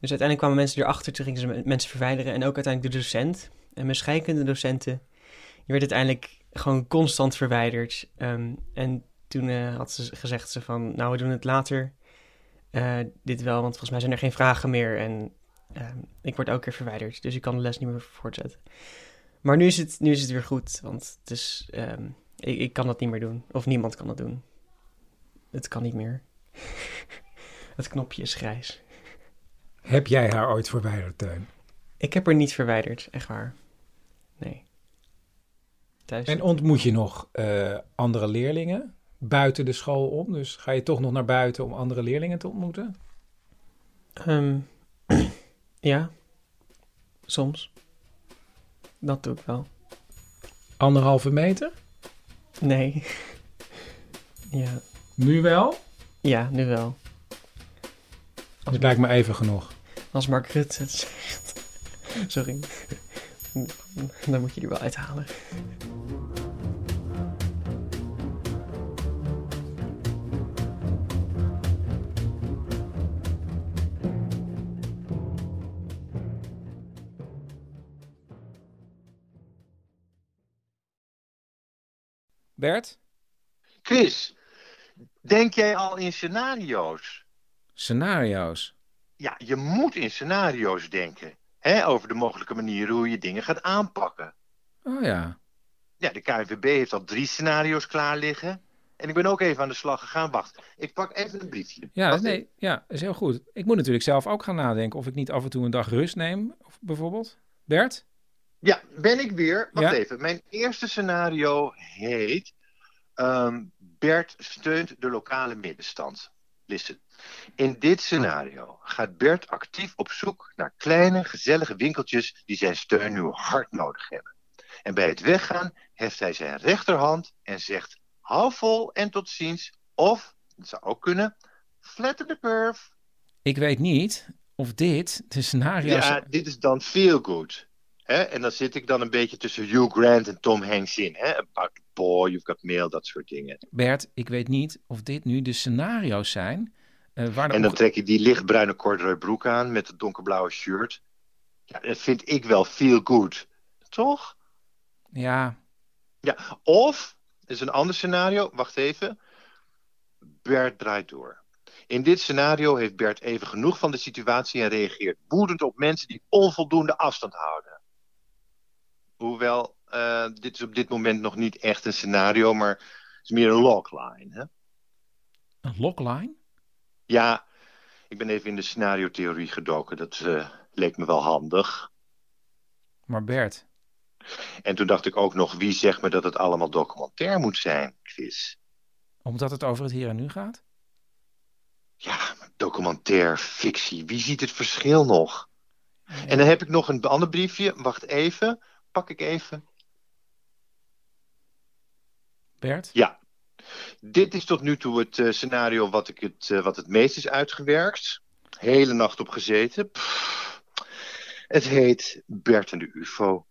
Dus uiteindelijk kwamen mensen erachter, toen gingen ze me- mensen verwijderen en ook uiteindelijk de docent. En mijn scheikunde docenten, die werd uiteindelijk gewoon constant verwijderd. Ehm, en toen eh, had ze gezegd ze van, nou we doen het later eh, dit wel, want volgens mij zijn er geen vragen meer en ehm, ik word elke keer verwijderd, dus ik kan de les niet meer voortzetten. Maar nu is het, nu is het weer goed, want het is, ehm, ik, ik kan dat niet meer doen. Of niemand kan dat doen. Het kan niet meer. het knopje is grijs. Heb jij haar ooit verwijderd, Teun? Ik heb haar niet verwijderd, echt waar. Nee. Thuis En ontmoet je nog eh, andere leerlingen buiten de school om? Dus ga je toch nog naar buiten om andere leerlingen te ontmoeten? Ehm, ja, soms. Dat doe ik wel. Anderhalve meter? Nee. ja. Nu wel? Ja, nu wel. Dat lijkt me even genoeg. Als Mark Rutte het zegt. Sorry. Dan moet je die wel uithalen. Bert? Chris, denk jij al in scenario's? Scenario's? Ja, je moet in scenario's denken. Hè, over de mogelijke manieren hoe je dingen gaat aanpakken. Oh ja. Ja, de KNVB heeft al drie scenario's klaar liggen. En ik ben ook even aan de slag gegaan. Wacht, ik pak even een briefje. Ja, Wacht nee, ja, is heel goed. Ik moet natuurlijk zelf ook gaan nadenken of ik niet af en toe een dag rust neem, of bijvoorbeeld. Bert? Ja, ben ik weer. Wacht Ja. even. Mijn eerste scenario heet... ehm, Bert steunt de lokale middenstand. Listen. In dit scenario gaat Bert actief op zoek naar kleine, gezellige winkeltjes die zijn steun nu hard nodig hebben. En bij het weggaan heft hij zijn rechterhand en zegt: hou vol en tot ziens. Of, dat zou ook kunnen, flatten the curve. Ik weet niet of dit de scenario's... Ja, dit is dan feel good. Hè? En dan zit ik dan een beetje tussen Hugh Grant en Tom Hanks in. Hè? About boy, you've got mail, dat soort dingen. Bert, ik weet niet of dit nu de scenario's zijn... eh, waar En dan trek ik die lichtbruine corduroy broek aan met het donkerblauwe shirt. Ja, dat vind ik wel feel good. Toch? Ja, Ja, of, is een ander scenario, wacht even. Bert draait door. In dit scenario heeft Bert even genoeg van de situatie en reageert woedend op mensen die onvoldoende afstand houden. Hoewel, eh, dit is op dit moment nog niet echt een scenario, maar het is meer een logline. Hè? een logline? Ja, ik ben even in de scenario-theorie gedoken. Dat eh, leek me wel handig. Maar Bert, En toen dacht ik ook nog, wie zegt me dat het allemaal documentair moet zijn, Chris? omdat het over het hier en nu gaat? Documentair, fictie, wie ziet het verschil nog? En dan heb ik nog een ander briefje. Wacht even, pak ik even. Bert? Ja. Dit is tot nu toe het eh, scenario wat, ik het, eh, wat het meest is uitgewerkt. Hele nacht op gezeten. Pff. Het heet Bert en de UFO.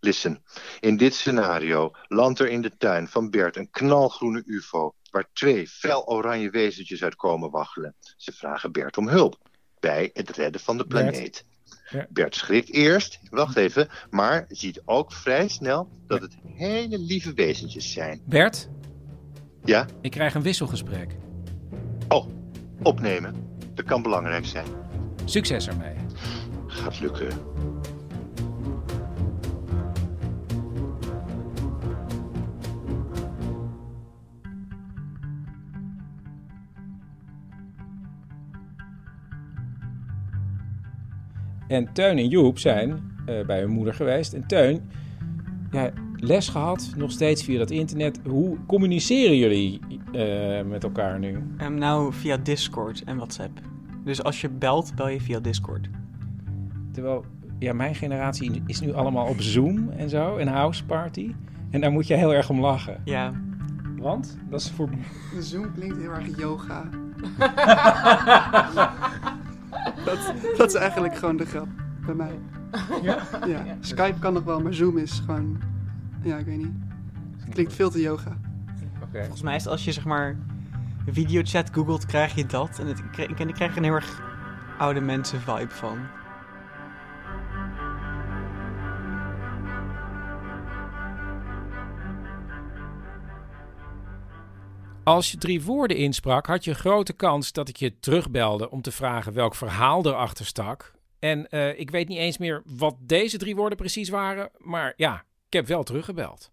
Listen, in dit scenario landt er in de tuin van Bert een knalgroene UFO... waar twee fel oranje wezentjes uit komen waggelen. Ze vragen Bert om hulp bij het redden van de Bert. Ja. Bert schrikt eerst, wacht even, maar ziet ook vrij snel dat het hele lieve wezentjes zijn. Bert? Ja? Ik krijg een wisselgesprek. Oh, opnemen. Dat kan belangrijk zijn. Succes ermee. Gaat lukken. En Teun en Joep zijn eh, bij hun moeder geweest. En Teun, ja, les gehad, nog steeds via dat internet. Hoe communiceren jullie eh, met elkaar nu? Ehm, nou, via Discord en WhatsApp. Dus als je belt, bel je via Discord. Terwijl, ja, mijn generatie is nu allemaal op Zoom en zo, en House Party. En daar moet je heel erg om lachen. Ja. Want? Dat is voor... De Zoom klinkt heel erg yoga. dat, dat is eigenlijk gewoon de grap bij mij. Ja? Ja, Skype kan nog wel, maar Zoom is gewoon... Ja, ik weet niet. Het klinkt veel te yoga. Volgens mij is het als je zeg maar videochat googelt, krijg je dat. En het, ik, krijg er een heel erg oude mensen vibe van. Als je drie woorden insprak, had je een grote kans dat ik je terugbelde om te vragen welk verhaal erachter stak. En eh, ik weet niet eens meer wat deze drie woorden precies waren, maar ja, ik heb wel teruggebeld.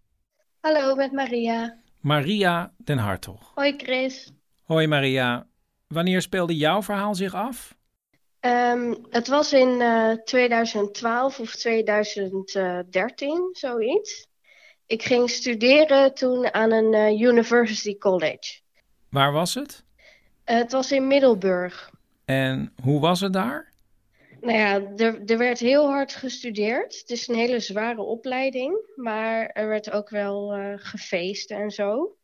Hallo, met Maria. Maria den Hartog. Hoi Chris. Hoi Maria, wanneer speelde jouw verhaal zich af? Ehm, het was in eh, 2012 of 2013, zoiets. Ik ging studeren toen aan een eh, university college. Waar was het? het was in Middelburg. En hoe was het daar? Nou ja, er, er werd heel hard gestudeerd. Het is een hele zware opleiding, maar er werd ook wel eh, gefeest en zo.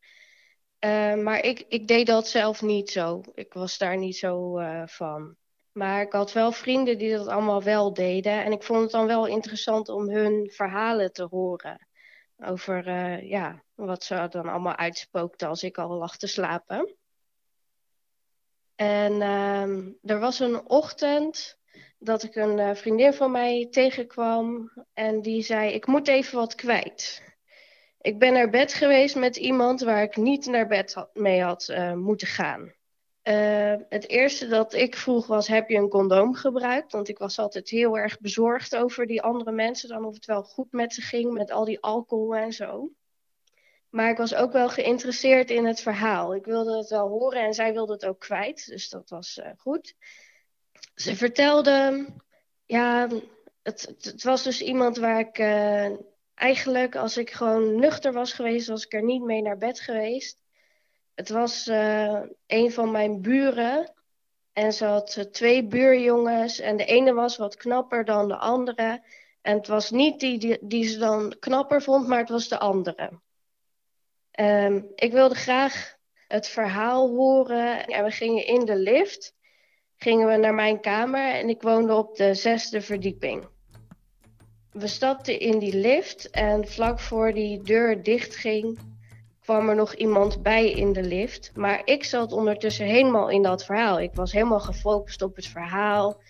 Eh, maar ik, ik deed dat zelf niet zo. Ik was daar niet zo van. Maar ik had wel vrienden die dat allemaal wel deden. En ik vond het dan wel interessant om hun verhalen te horen. Over eh, ja, wat ze dan allemaal uitspookten als ik al lag te slapen. En ehm, er was een ochtend dat ik een eh, vriendin van mij tegenkwam. En die zei: Ik moet even wat kwijt. Ik ben naar bed geweest met iemand waar ik niet naar bed mee had eh, moeten gaan. Eh, het eerste dat ik vroeg was: heb je een condoom gebruikt? Want ik was altijd heel erg bezorgd over die andere mensen, dan of het wel goed met ze ging, met al die alcohol en zo. Maar ik was ook wel geïnteresseerd in het verhaal. Ik wilde het wel horen en zij wilde het ook kwijt, dus dat was uh, goed. Ze vertelde, ja, het, het, was dus iemand waar ik uh, eigenlijk, als ik gewoon nuchter was geweest, was ik er niet mee naar bed geweest. Het was uh, een van mijn buren. En ze had twee buurjongens. En de ene was wat knapper dan de andere. En het was niet die, die, ze dan knapper vond, maar het was de andere. Um, ik wilde graag het verhaal horen. En we gingen in de lift. Gingen we naar mijn kamer. En ik woonde op de zesde verdieping. We stapten in die lift. En vlak voor die deur dichtging kwam er nog iemand bij in de lift. Maar ik zat ondertussen helemaal in dat verhaal. Ik was helemaal gefocust op het verhaal.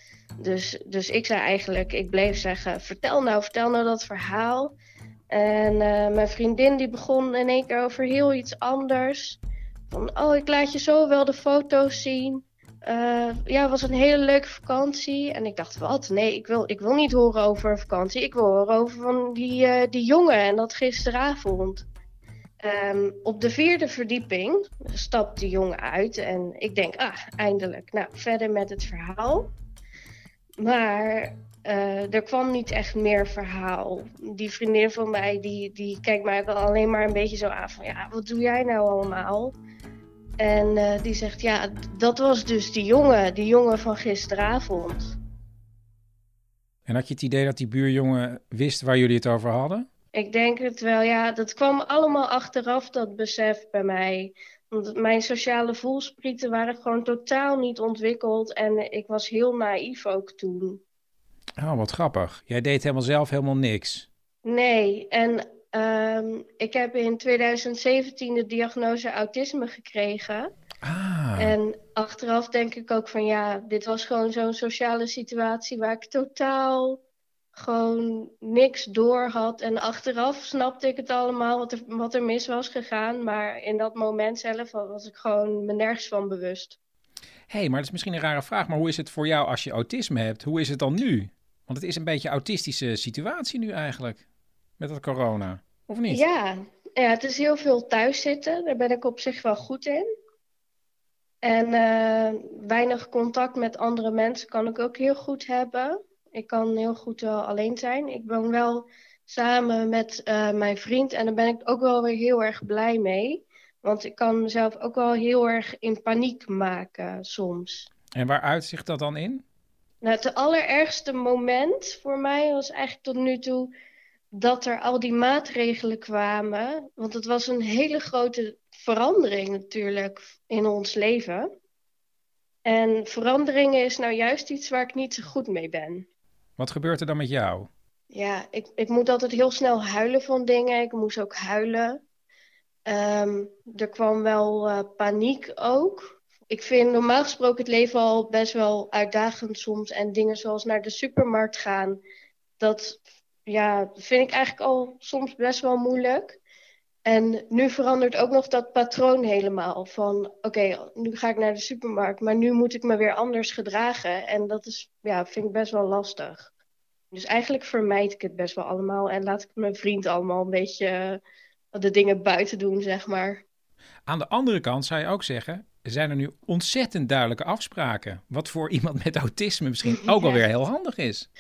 Dus, dus ik zei eigenlijk, ik bleef zeggen, vertel nou, vertel nou dat verhaal. En uh, mijn vriendin die begon in één keer over heel iets anders. Van, oh, ik laat je zo wel de foto's zien. Uh, ja, het was een hele leuke vakantie. En ik dacht, wat? Nee, ik wil, ik wil niet horen over een vakantie. Ik wil horen over van die, uh, die jongen en dat gisteravond. Um, op de vierde verdieping stapt de jongen uit en ik denk, ah, eindelijk. Nou, verder met het verhaal. Maar uh, er kwam niet echt meer verhaal. Die vriendin van mij, die, die kijkt mij wel alleen maar een beetje zo aan van, ja, wat doe jij nou allemaal? En uh, die zegt, ja, dat was dus die jongen, die jongen van gisteravond. En had je het idee dat die buurjongen wist waar jullie het over hadden? Ik denk het wel, ja. Dat kwam allemaal achteraf, dat besef bij mij. Want mijn sociale voelsprieten waren gewoon totaal niet ontwikkeld. En ik was heel naïef ook toen. Oh, wat grappig. Jij deed helemaal zelf helemaal niks. Nee, en um, ik heb in 2017 de diagnose autisme gekregen. Ah. En achteraf denk ik ook van ja, dit was gewoon zo'n sociale situatie waar ik totaal gewoon niks door had. En achteraf snapte ik het allemaal, wat er, wat er mis was gegaan. Maar in dat moment zelf was ik gewoon me nergens van bewust. Hé, hey, maar dat is misschien een rare vraag. Maar hoe is het voor jou als je autisme hebt? Hoe is het dan nu? Want het is een beetje een autistische situatie nu eigenlijk. Met dat corona. Of niet? Ja, ja het is heel veel thuiszitten. Daar ben ik op zich wel goed in. En uh, weinig contact met andere mensen kan ik ook heel goed hebben. Ik kan heel goed wel alleen zijn. Ik woon wel samen met uh, mijn vriend en daar ben ik ook wel weer heel erg blij mee. Want ik kan mezelf ook wel heel erg in paniek maken soms. En waar uitzicht dat dan in? Nou, het allerergste moment voor mij was eigenlijk tot nu toe dat er al die maatregelen kwamen. Want het was een hele grote verandering natuurlijk in ons leven. En veranderingen is nou juist iets waar ik niet zo goed mee ben. Wat gebeurt er dan met jou? Ja, ik, ik moet altijd heel snel huilen van dingen. Ik moest ook huilen. Um, er kwam wel uh, paniek ook. Ik vind normaal gesproken het leven al best wel uitdagend soms. En dingen zoals naar de supermarkt gaan, dat ja, vind ik eigenlijk al soms best wel moeilijk. En nu verandert ook nog dat patroon helemaal. Van oké, okay, nu ga ik naar de supermarkt, maar nu moet ik me weer anders gedragen. En dat is, ja, vind ik best wel lastig. Dus eigenlijk vermijd ik het best wel allemaal. En laat ik mijn vriend allemaal een beetje de dingen buiten doen, zeg maar. Aan de andere kant zou je ook zeggen, zijn er nu ontzettend duidelijke afspraken. Wat voor iemand met autisme misschien ook wel weer heel handig is.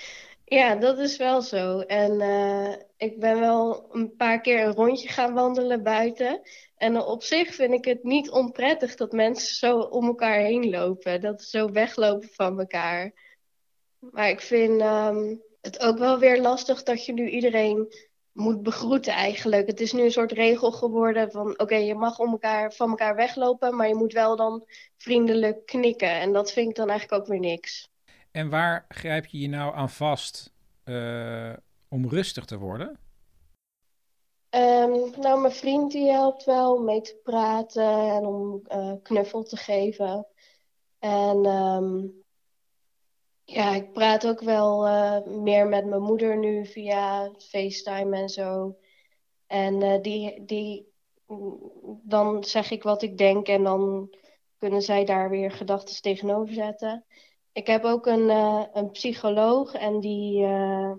Ja, dat is wel zo. En eh, ik ben wel een paar keer een rondje gaan wandelen buiten. En op zich vind ik het niet onprettig dat mensen zo om elkaar heen lopen. Dat ze zo weglopen van elkaar. Maar ik vind ehm, het ook wel weer lastig dat je nu iedereen moet begroeten eigenlijk. Het is nu een soort regel geworden van... oké, je mag om elkaar, van elkaar weglopen... maar je moet wel dan vriendelijk knikken. En dat vind ik dan eigenlijk ook weer niks. En waar grijp je je nou aan vast eh, om rustig te worden? Ehm, nou, mijn vriend die helpt wel om mee te praten en om eh, knuffel te geven. En ehm, ja, ik praat ook wel eh, meer met mijn moeder nu via FaceTime en zo. En die, die, dan zeg ik wat ik denk en dan kunnen zij daar weer gedachten tegenover zetten. Ik heb ook een, uh, een psycholoog en die uh,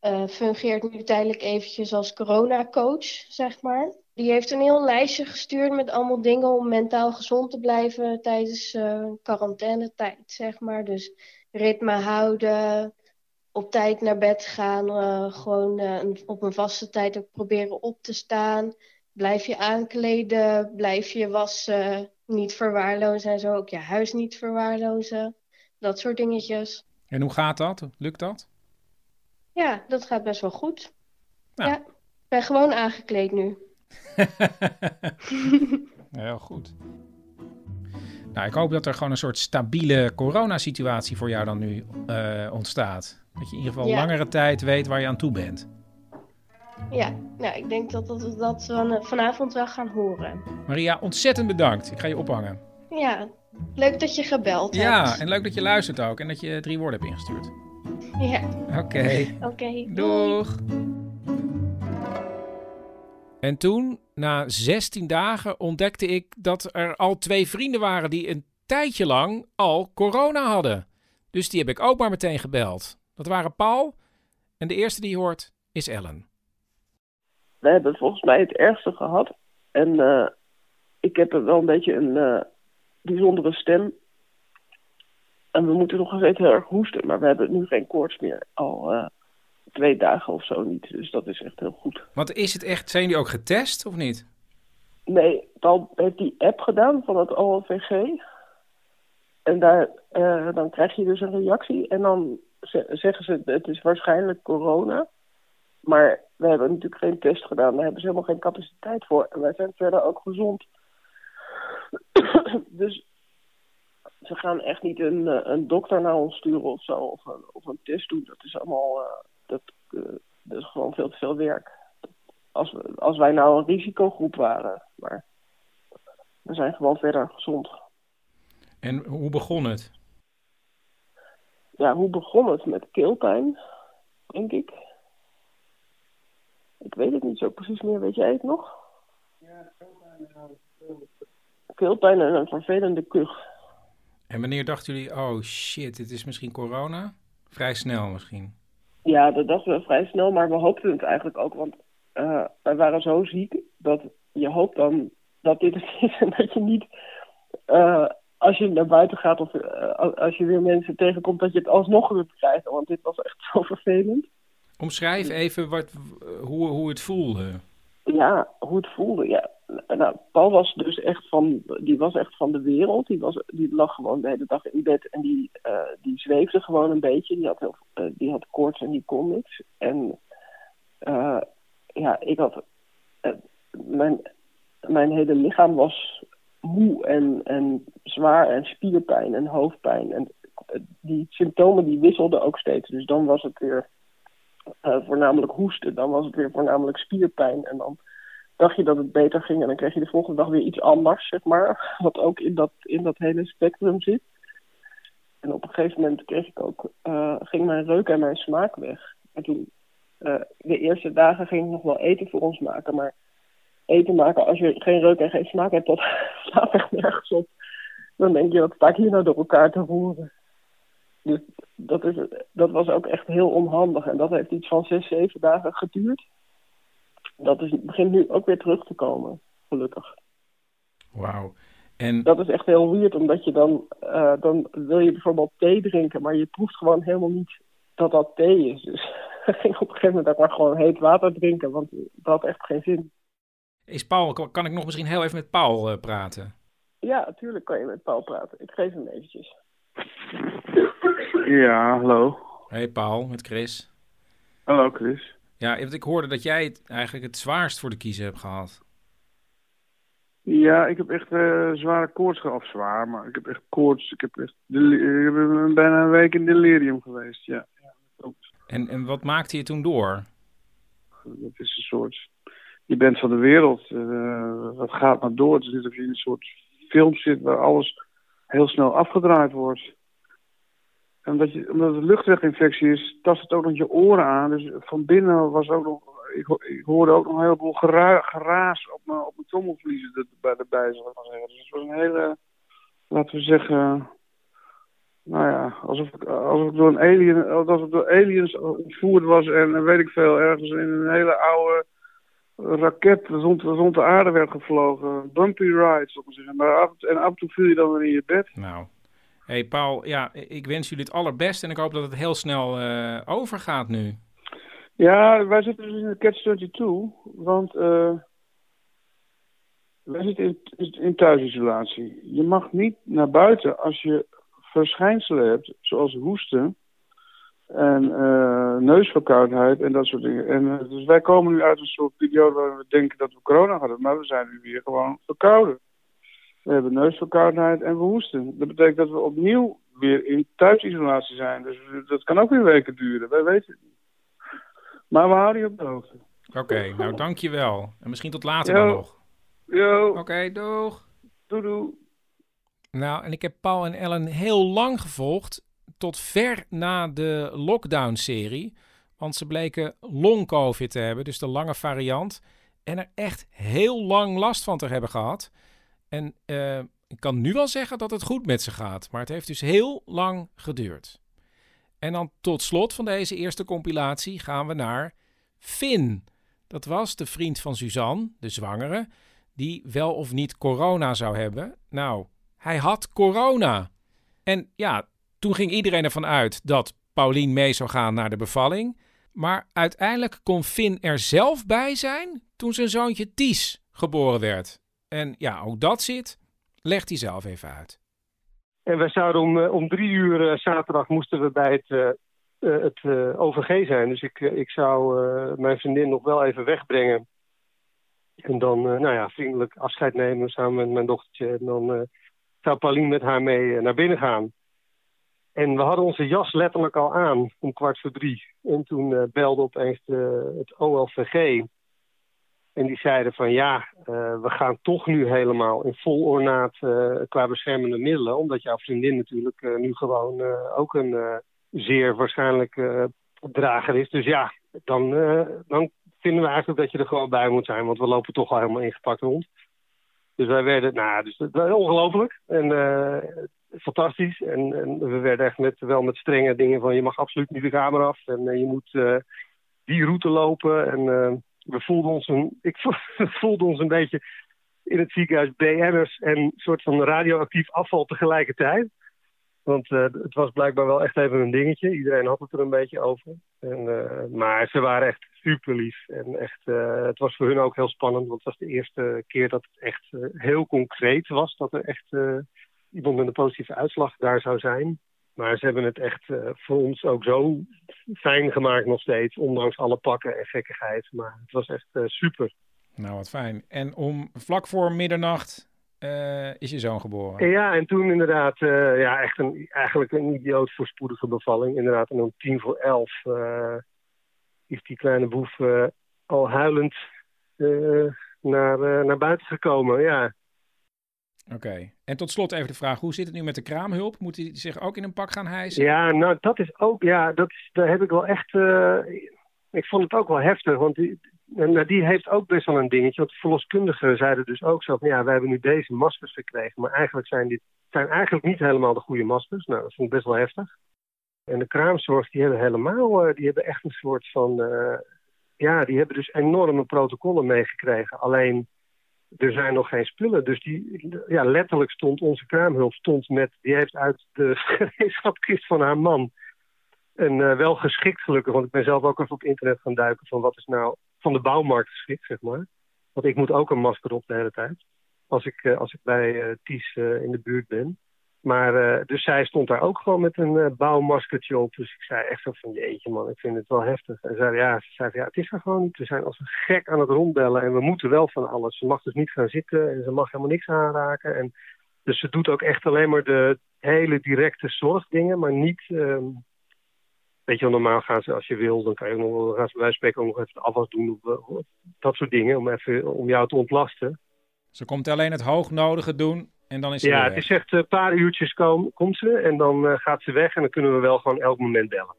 uh, fungeert nu tijdelijk eventjes als coronacoach, zeg maar. Die heeft een heel lijstje gestuurd met allemaal dingen om mentaal gezond te blijven tijdens quarantainetijd, zeg maar. Dus ritme houden, op tijd naar bed gaan, gewoon op een vaste tijd ook proberen op te staan. Blijf je aankleden, blijf je wassen, niet verwaarlozen en zo. Ook je huis niet verwaarlozen. Dat soort dingetjes. En hoe gaat dat? Lukt dat? Ja, dat gaat best wel goed. Ja, ik ben gewoon aangekleed nu. Heel goed. Nou, ik hoop dat er gewoon een soort stabiele coronasituatie voor jou dan nu uh, ontstaat. Dat je in ieder geval Ja. langere tijd weet waar je aan toe bent. Ja, nou, ik denk dat dat, dat we vanavond wel gaan horen. Maria, ontzettend bedankt. Ik ga je ophangen. Ja, leuk dat je gebeld hebt. Ja, en leuk dat je luistert ook en dat je drie woorden hebt ingestuurd. Ja. Oké. Oké, Doeg. En toen, na 16 dagen, ontdekte ik dat er al twee vrienden waren die een tijdje lang al corona hadden. Dus die heb ik ook maar meteen gebeld. Dat waren Paul en de eerste die je hoort is Ellen. we hebben volgens mij het ergste gehad. En eh, ik heb er wel een beetje een eh, bijzondere stem. En we moeten nog steeds heel erg hoesten, maar we hebben nu geen koorts meer. Al eh, twee dagen of zo niet. Dus dat is echt heel goed. Want is het echt, zijn die ook getest of niet? Nee, Paul heeft die app gedaan van het OLVG. En daar, eh, dan krijg je dus een reactie. En dan ze- zeggen ze, het is waarschijnlijk corona. Maar we hebben natuurlijk geen test gedaan. Daar hebben ze helemaal geen capaciteit voor. En wij zijn verder ook gezond. dus ze gaan echt niet een, eh, een dokter naar ons sturen of zo. Of een, of een test doen. Dat is allemaal... eh, dat, eh, dat is gewoon veel te veel werk. Als, we, als wij nou een risicogroep waren. Maar we zijn gewoon verder gezond. En hoe begon het? Ja, hoe begon het? Met keelpijn, denk ik. Ik weet het niet zo precies meer. Weet jij het nog? Keelpijn en een vervelende kuch. En wanneer dachten jullie, oh shit, dit is misschien corona? Vrij snel misschien. Ja, dat dachten we vrij snel, maar we hoopten het eigenlijk ook. Want eh, wij waren zo ziek dat je hoopt dan dat dit het is en dat je niet, eh, als je naar buiten gaat of eh, als je weer mensen tegenkomt, dat je het alsnog weer krijgt. Want dit was echt zo vervelend. Omschrijf even wat, hoe, hoe het voelde. Ja, hoe het voelde. Ja. Nou, Paul was dus echt van, die was echt van de wereld. Die, was, die lag gewoon de hele dag in bed en die, eh, die zweefde gewoon een beetje. Die had, heel, eh, die had koorts en die kon niks. En eh, ja, ik had. mijn, mijn hele lichaam was moe en, en zwaar en spierpijn en hoofdpijn. En die symptomen die wisselden ook steeds. Dus dan was het weer voornamelijk hoesten. Dan was het weer voornamelijk spierpijn. En dan dacht je dat het beter ging. En dan kreeg je de volgende dag weer iets anders, zeg maar. Wat ook in dat, in dat hele spectrum zit. En op een gegeven moment kreeg ik ook, eh, ging mijn reuk en mijn smaak weg. En toen, eh, de eerste dagen ging ik nog wel eten voor ons maken. Maar eten maken, als je geen reuk en geen smaak hebt, dat slaat echt nergens op. Dan denk je, wat sta ik hier nou door elkaar te roeren? Dus dat, is, dat was ook echt heel onhandig. En dat heeft iets van zes, zeven dagen geduurd. Dat is, begint nu ook weer terug te komen, gelukkig. Wauw. En Dat is echt heel weird, omdat je dan, eh, dan wil je bijvoorbeeld thee drinken, maar je proeft gewoon helemaal niet dat dat thee is. Dus ik ging op een gegeven moment ook maar gewoon heet water drinken, want dat had echt geen zin. is Paul, kan- kan ik nog misschien heel even met Paul eh, praten? Ja, natuurlijk kan je met Paul praten. Ik geef hem eventjes. Ja, hallo. Hey Paul, met Chris. Hallo Chris. Ja, want ik hoorde dat jij het eigenlijk het zwaarst voor de kiezen hebt gehad. Ja, ik heb echt eh, zware koorts gehad. Of zwaar, maar ik heb echt koorts. Ik heb echt ik ben bijna een week in delirium geweest, ja. En, en wat maakte je toen door? Dat is een soort... Je bent van de wereld. eh dat gaat maar door. Het is alsof je in een soort film zit waar alles heel snel afgedraaid wordt. Omdat, je, omdat het luchtweginfectie is, tast het ook nog je oren aan. Dus van binnen was ook nog... Ik, ho- ik hoorde ook nog een heleboel gera- geraas op mijn, op mijn trommelvliezen er- erbij, zal ik maar zeggen. Dus het was een hele, laten we zeggen... Nou ja, alsof ik, alsof ik door een alien, alsof ik door aliens ontvoerd was en weet ik veel, ergens in een hele oude raket rond, rond de aarde werd gevlogen. Bumpy ride, zal ik maar zeggen. Maar af, en af en toe viel je dan weer in je bed. Nou, hey Paul, ja, ik wens jullie het allerbeste en ik hoop dat het heel snel eh, overgaat nu. Ja, wij zitten dus in de catch-22, want eh wij zitten in, thuisisolatie. Je mag niet naar buiten als je verschijnselen hebt, zoals hoesten en eh, neusverkoudheid en dat soort dingen. En, dus wij komen nu uit een soort periode waar we denken dat we corona hadden, maar we zijn nu weer gewoon verkouden. We hebben neusverkoudheid en we hoesten. Dat betekent dat we opnieuw weer in thuisisolatie zijn. Dus dat kan ook weer weken duren, wij weten het niet. Maar we houden je op de hoogte. Oké, nou dankjewel. En misschien tot later Jo. dan nog. Yo. Oké, doeg. Doei doei. Nou, en ik heb Paul en Ellen heel lang gevolgd, tot ver na de lockdown-serie. Want ze bleken long-covid te hebben, dus de lange variant. En er echt heel lang last van te hebben gehad. En eh, ik kan nu wel zeggen dat het goed met ze gaat, maar het heeft dus heel lang geduurd. En dan tot slot van deze eerste compilatie gaan we naar Finn. Dat was de vriend van Suzanne, de zwangere, die wel of niet corona zou hebben. Nou, hij had corona. En ja, toen ging iedereen ervan uit dat Paulien mee zou gaan naar de bevalling. Maar uiteindelijk kon Finn er zelf bij zijn toen zijn zoontje Ties geboren werd. En ja, ook dat zit, legt hij zelf even uit. En wij zouden om, eh, om drie uur eh, zaterdag moesten we bij het, eh, het OVG zijn. Dus ik, ik zou mijn vriendin nog wel even wegbrengen. En dan, nou ja, vriendelijk afscheid nemen samen met mijn dochtertje. En dan zou Paulien met haar mee naar binnen gaan. En we hadden onze jas letterlijk al aan om kwart voor drie. En toen belde opeens het OLVG. En die zeiden van ja, eh, we gaan toch nu helemaal in vol ornaat eh, qua beschermende middelen. Omdat jouw vriendin natuurlijk eh, nu gewoon ook een zeer waarschijnlijk drager is. Dus ja, dan, dan vinden we eigenlijk dat je er gewoon bij moet zijn. Want we lopen toch al helemaal ingepakt rond. Dus wij werden, nou, dus ongelooflijk. En fantastisch. En, en we werden echt met, wel met strenge dingen van je mag absoluut niet de kamer af. En je moet die route lopen. En we voelden ons een, ik voelde ons een beetje in het ziekenhuis BN'ers en een soort van radioactief afval tegelijkertijd. Want eh, het was blijkbaar wel echt even een dingetje. Iedereen had het er een beetje over. En, eh, maar ze waren echt super lief. En echt, eh, het was voor hun ook heel spannend. Want het was de eerste keer dat het echt heel concreet was. Dat er echt iemand met een positieve uitslag daar zou zijn. Maar ze hebben het echt eh, voor ons ook zo fijn gemaakt nog steeds. Ondanks alle pakken en gekkigheid. Maar het was echt eh, super. Nou, wat fijn. En om vlak voor middernacht eh, is je zoon geboren. En ja, en toen inderdaad, ja, echt een, eigenlijk een idioot voorspoedige bevalling. Inderdaad, en om tien voor elf is die kleine boef al huilend naar, naar buiten gekomen. Ja, Oké. En tot slot even de vraag, hoe zit het nu met de kraamhulp? Moet hij zich ook in een pak gaan hijsen? ja nou, dat is ook, ja, dat is, daar heb ik wel echt, eh, ik vond het ook wel heftig, want die, nou, die heeft ook best wel een dingetje. Want de verloskundigen zeiden dus ook zo van, ja, wij hebben nu deze maskers gekregen, maar eigenlijk zijn dit zijn eigenlijk niet helemaal de goede maskers. Nou, dat vond ik best wel heftig. En de kraamzorg, die hebben helemaal, eh, die hebben echt een soort van, eh, ja, die hebben dus enorme protocollen meegekregen. Alleen, er zijn nog geen spullen. Dus die, ja, letterlijk stond onze kraamhulp stond met, die heeft uit de gereedschapkist van haar man. En eh, wel geschikt gelukkig, want ik ben zelf ook even op internet gaan duiken van wat is nou van de bouwmarkt geschikt, zeg maar. Want ik moet ook een masker op de hele tijd. Als ik, eh, als ik bij uh, Ties in de buurt ben. Maar dus zij stond daar ook gewoon met een bouwmaskertje op. Dus ik zei echt zo van jeetje man, ik vind het wel heftig. En zei ja, ze zei ja, het is er gewoon. We zijn als een gek aan het rondbellen en we moeten wel van alles. Ze mag dus niet gaan zitten en ze mag helemaal niks aanraken. En, dus ze doet ook echt alleen maar de hele directe zorgdingen, maar niet... Ehm, Weet je, normaal gaan ze, als je wil, dan kan je nog, gaan ze nog even de afwas doen. Of, dat soort dingen, om, even, om jou te ontlasten. Ze komt alleen het hoognodige doen en dan is ze Ja, het is echt een paar uurtjes kom, komt ze en dan uh, gaat ze weg en dan kunnen we wel gewoon elk moment bellen.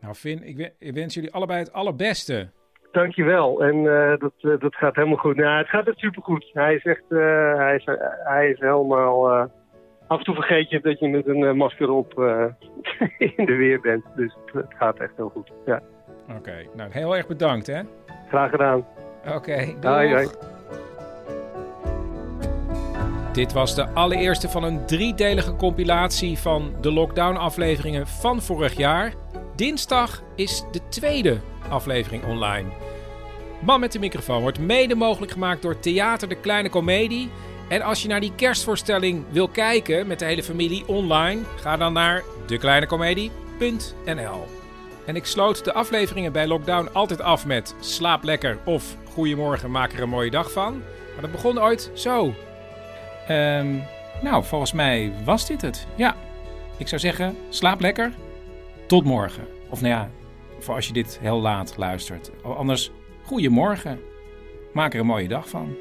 Nou Finn, ik, ik wens jullie allebei het allerbeste. Dankjewel. En uh, dat, uh, dat gaat helemaal goed. Nou, het gaat echt supergoed. Hij is echt, hij is, hij is helemaal af en toe vergeet je dat je met een masker op in de weer bent. Dus het, het gaat echt heel goed. Ja. Oké, okay. nou heel erg bedankt hè. Graag gedaan. Oké, okay, hoi. Dit was de allereerste van een driedelige compilatie van de lockdown-afleveringen van vorig jaar. Dinsdag is de tweede aflevering online. Man met de microfoon wordt mede mogelijk gemaakt door Theater de Kleine Comedie. En als je naar die kerstvoorstelling wil kijken met de hele familie online, ga dan naar dekleinecomedie.nl. En ik sloot de afleveringen bij Lockdown altijd af met slaap lekker of goedemorgen, maak er een mooie dag van. Maar dat begon ooit zo. Um, nou, volgens mij was dit het. Ja, ik zou zeggen, slaap lekker. Tot morgen. Of nou ja, voor als je dit heel laat luistert. Anders, goedemorgen. Maak er een mooie dag van.